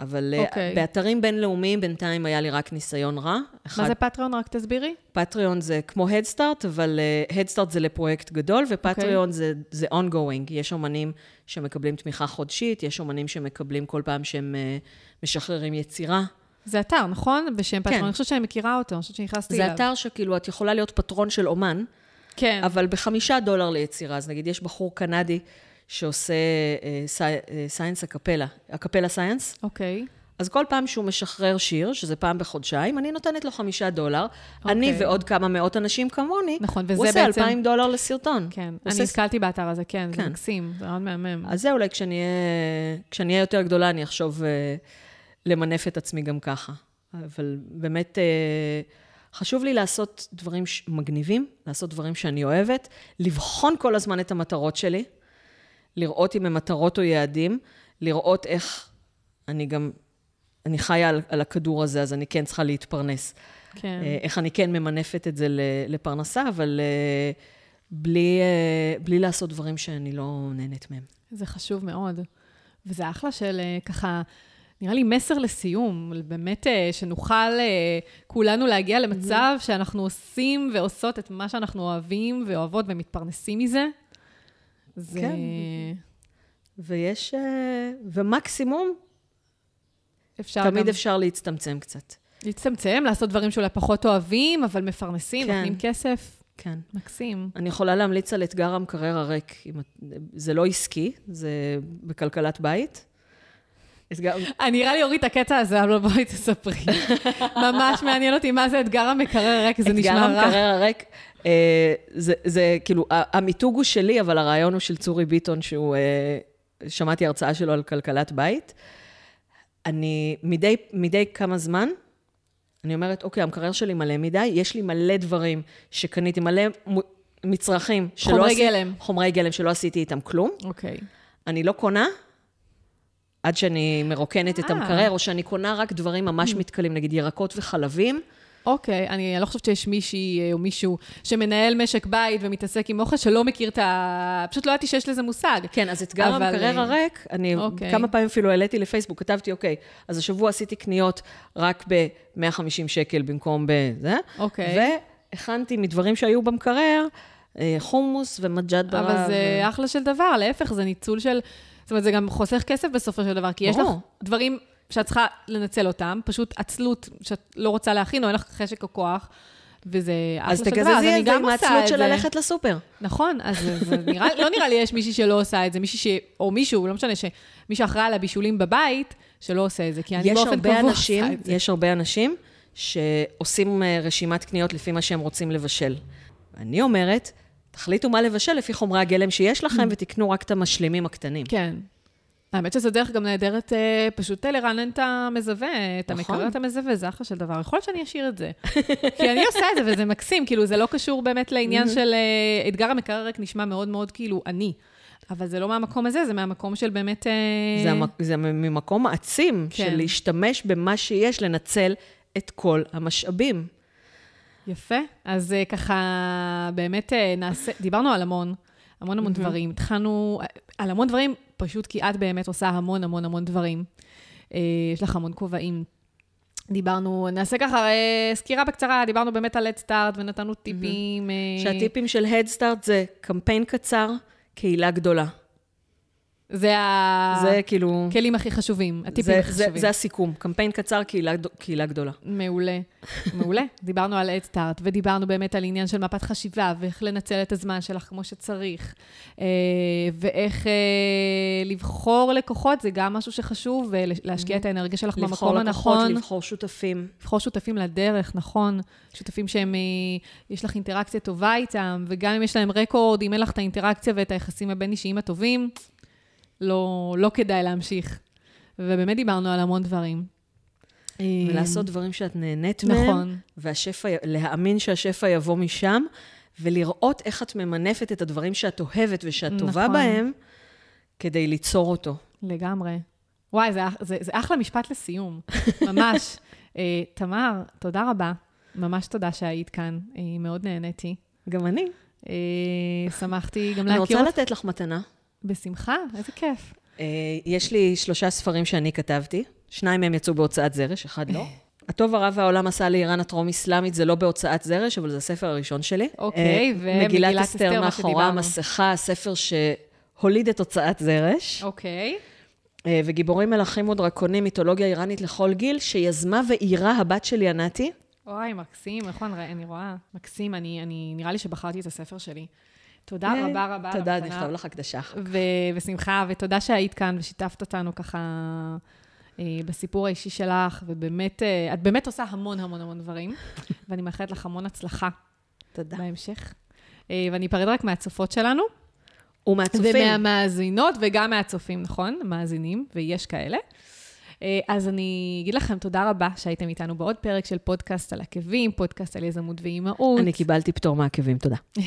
אבל okay. אוקיי. באתרים בינלאומיים בינתיים היה לי רק ניסיון רע. אחד... מה זה פטריון? רק תסבירי. פטריון זה כמו הדסטארט, אבל הדסטארט uh, זה לפרויקט גדול, ופטריון okay. זה, זה ongoing. יש אומנים שמקבלים תמיכה חודשית, יש אומנים שמקבלים כל פעם שהם uh, משחררים יצירה. זה אתר, נכון? בשם פטרון. כן. אני חושבת שאני מכירה אותו, אני חושבת שנכנסתי אליו. זה אתר שכאילו, את יכולה להיות פטרון של אומן, כן. אבל בחמישה דולר ליצירה. אז נגיד, יש בחור קנדי שעושה science a cappella, a cappella science. אוקיי. אז כל פעם שהוא משחרר שיר, שזה פעם בחודשיים, אני נותנת לו חמישה דולר. Okay. אני אוקיי. ועוד כמה מאות אנשים כמוני, נכון, וזה הוא עושה בעצם... אלפיים דולר לסרטון. כן, אני עושה... נתקלתי באתר הזה, כן, כן, זה מקסים, זה מאוד מהמם. אז זה אולי כשאני אהיה יותר גדולה, אני אחשוב... Uh, למנף את עצמי גם ככה. אבל באמת, אה, חשוב לי לעשות דברים מגניבים, לעשות דברים שאני אוהבת, לבחון כל הזמן את המטרות שלי, לראות אם הם מטרות או יעדים, לראות איך אני גם, אני חיה על, על הכדור הזה, אז אני כן צריכה להתפרנס. כן. אה, איך אני כן ממנפת את זה לפרנסה, אבל אה, בלי, בלי לעשות דברים שאני לא נהנית מהם. זה חשוב מאוד. וזה אחלה של ככה... נראה לי מסר לסיום, באמת אה, שנוכל אה, כולנו להגיע למצב. שאנחנו עושים ועושות את מה שאנחנו אוהבים ואוהבות ומתפרנסים מזה. זה... כן. ויש... אה, ומקסימום, אפשר תמיד גם... אפשר להצטמצם קצת. להצטמצם, לעשות דברים שאולי פחות אוהבים, אבל מפרנסים, כן. נותנים כסף. כן. מקסים. אני יכולה להמליץ על אתגר המקרר הריק. זה לא עסקי, זה בכלכלת בית. אני נראה לי אוריד את הקטע הזה, אבל בואי תספרי. ממש מעניין אותי מה זה אתגר המקרר הריק, זה נשמע רע. אתגר המקרר הריק, אה, זה כאילו, המיתוג הוא שלי, אבל הרעיון הוא של צורי ביטון, שהוא, אה, שמעתי הרצאה שלו על כלכלת בית. אני מדי, מדי כמה זמן, אני אומרת, אוקיי, המקרר שלי מלא מדי, יש לי מלא דברים שקניתי, מלא מצרכים חומרי גלם. חומרי גלם שלא עשיתי איתם כלום. אוקיי. אני לא קונה, עד שאני מרוקנת את אה. המקרר, או שאני קונה רק דברים ממש מתכלים, נגיד ירקות וחלבים. אוקיי, אני לא חושבת שיש מישהי אה, או מישהו שמנהל משק בית ומתעסק עם אוכל שלא מכיר את ה... פשוט לא ידעתי שיש לזה מושג. כן, אז אתגר אבל... המקרר אה, הריק, אני. אוקיי. כמה פעמים אפילו העליתי לפייסבוק, כתבתי, אוקיי, אז השבוע עשיתי קניות רק ב-150 שקל במקום בזה, אוקיי. והכנתי מדברים שהיו במקרר, חומוס ומג'ד ברב. אבל זה ו... אחלה של דבר, להפך, זה ניצול של... זאת אומרת, זה גם חוסך כסף בסופו של דבר, כי יש לך דברים שאת צריכה לנצל אותם, פשוט עצלות שאת לא רוצה להכין, או אין לך חשק או כוח. וזה אחלה של דבר, אז אני גם עושה את זה. אז תקזזי את זה עם העצלות של ללכת לסופר. נכון, אז זה נראה, לא נראה לי יש מישהי שלא עושה את זה, מישהי ש... או מישהו, לא משנה, שמי שאחראי על הבישולים בבית, שלא עושה את זה, כי אני באופן קבוע עושה את זה. יש הרבה אנשים שעושים אה, רשימת קניות לפי מה שהם רוצים לבשל. אני אומרת, תחליטו מה לבשל לפי חומרי הגלם שיש לכם, mm. ותקנו רק את המשלימים הקטנים. כן. האמת שזו דרך גם נהדרת אה, פשוט לרענן את המזווה, את נכון. המקרר, את המזווה, זה אחלה של דבר. יכול להיות שאני אשאיר את זה. כי אני עושה את זה וזה מקסים, כאילו, זה לא קשור באמת לעניין. של אה, אתגר המקרר רק נשמע מאוד מאוד כאילו אני. אבל זה לא מהמקום הזה, זה מהמקום של באמת... אה, זה, המק... זה ממקום מעצים, כן. של להשתמש במה שיש, לנצל את כל המשאבים. יפה. אז אה, ככה, באמת אה, נעשה, דיברנו על המון, המון המון mm-hmm. דברים. התחלנו על המון דברים, פשוט כי את באמת עושה המון המון המון דברים. אה, יש לך המון כובעים. דיברנו, נעשה ככה סקירה בקצרה, דיברנו באמת על Start ונתנו טיפים. שהטיפים של Start זה קמפיין קצר, קהילה גדולה. זה זה כאילו... הכלים הכי חשובים, הטיפים זה, הכי זה, חשובים. זה הסיכום. קמפיין קצר, קהילה, קהילה גדולה. מעולה, מעולה. דיברנו על אדסטארט, ודיברנו באמת על עניין של מפת חשיבה, ואיך לנצל את הזמן שלך כמו שצריך, אה, ואיך אה, לבחור לקוחות, זה גם משהו שחשוב, ולהשקיע את האנרגיה שלך לבחור במקום לקוחות, הנכון. לבחור שותפים. לבחור שותפים לדרך, נכון. שותפים שהם, אה, יש לך אינטראקציה טובה איתם, וגם אם יש להם רקורד, אם אין לך את האינטראקציה ואת היחסים הבין-אישיים הטובים, לא, לא כדאי להמשיך. ובאמת דיברנו על המון דברים. ולעשות דברים שאת נהנית מהם. נכון. והשפע, להאמין שהשפע יבוא משם, ולראות איך את ממנפת את הדברים שאת אוהבת ושאת טובה נכון. בהם, כדי ליצור אותו. לגמרי. וואי, זה, זה, זה אחלה משפט לסיום, ממש. אה, תמר, תודה רבה. ממש תודה שהיית כאן, אה, מאוד נהניתי. גם אני. אה, שמחתי גם אני להכיר רוצה אותך. לתת לך מתנה. בשמחה, איזה כיף. אה, יש לי שלושה ספרים שאני כתבתי, שניים מהם יצאו בהוצאת זרש, אחד לא. הטוב הרע והעולם עשה לאיראן הטרום-אסלאמית, זה לא בהוצאת זרש, אבל זה הספר הראשון שלי. אוקיי, אה, ומגילת מגילת אסתר, מה שדיברנו. המסכה, הספר שהוליד את הוצאת זרש. אוקיי. אה, וגיבורים מלכים ודרקונים, מיתולוגיה איראנית לכל גיל, שיזמה ואיירה הבת שלי, ענתי. וואי, מקסים, נכון, אני רואה. מקסים, אני, אני, נראה לי שבחרתי את הספר שלי. תודה אה, רבה רבה. על תודה. נכתוב לך הקדשה. ו- בשמחה, ותודה שהיית כאן ושיתפת אותנו ככה אה, בסיפור האישי שלך, ובאמת, אה, את באמת עושה המון המון המון דברים, ואני מאחלת לך המון הצלחה תודה. בהמשך. ואני אפרד רק מהצופות שלנו, ומהצופים. ומהמאזינות, וגם מהצופים, נכון? מאזינים, ויש כאלה. אה, אז אני אגיד לכם תודה רבה שהייתם איתנו בעוד פרק של פודקאסט על עקבים, פודקאסט על יזמות ואימהות. אני קיבלתי פטור מעקבים, תודה.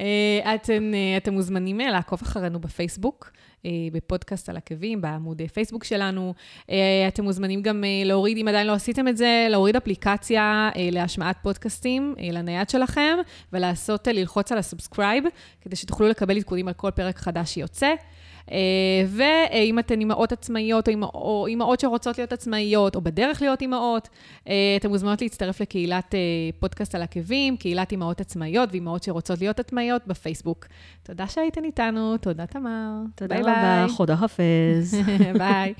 אה, אתם, אה, אתם מוזמנים לעקוב אחרינו בפייסבוק, בפודקאסט על עקבים, בעמוד פייסבוק שלנו. אתם מוזמנים גם להוריד, אם עדיין לא עשיתם את זה, להוריד אפליקציה להשמעת פודקאסטים לנייד שלכם, ולעשות, ללחוץ על ה subscribe, כדי שתוכלו לקבל עדכונים על כל פרק חדש שיוצא. אה, ואם אתן אימהות עצמאיות, או אימהות שרוצות להיות עצמאיות, או בדרך להיות אימהות, אה, אתן מוזמנות להצטרף לקהילת אה, פודקאסט על עקבים, קהילת אימהות עצמאיות ואימהות שרוצות להיות עצמאיות בפייסבוק. תודה שהייתן איתנו, תודה תמר. תודה ביי רבה, ביי. תודה חפז. ביי.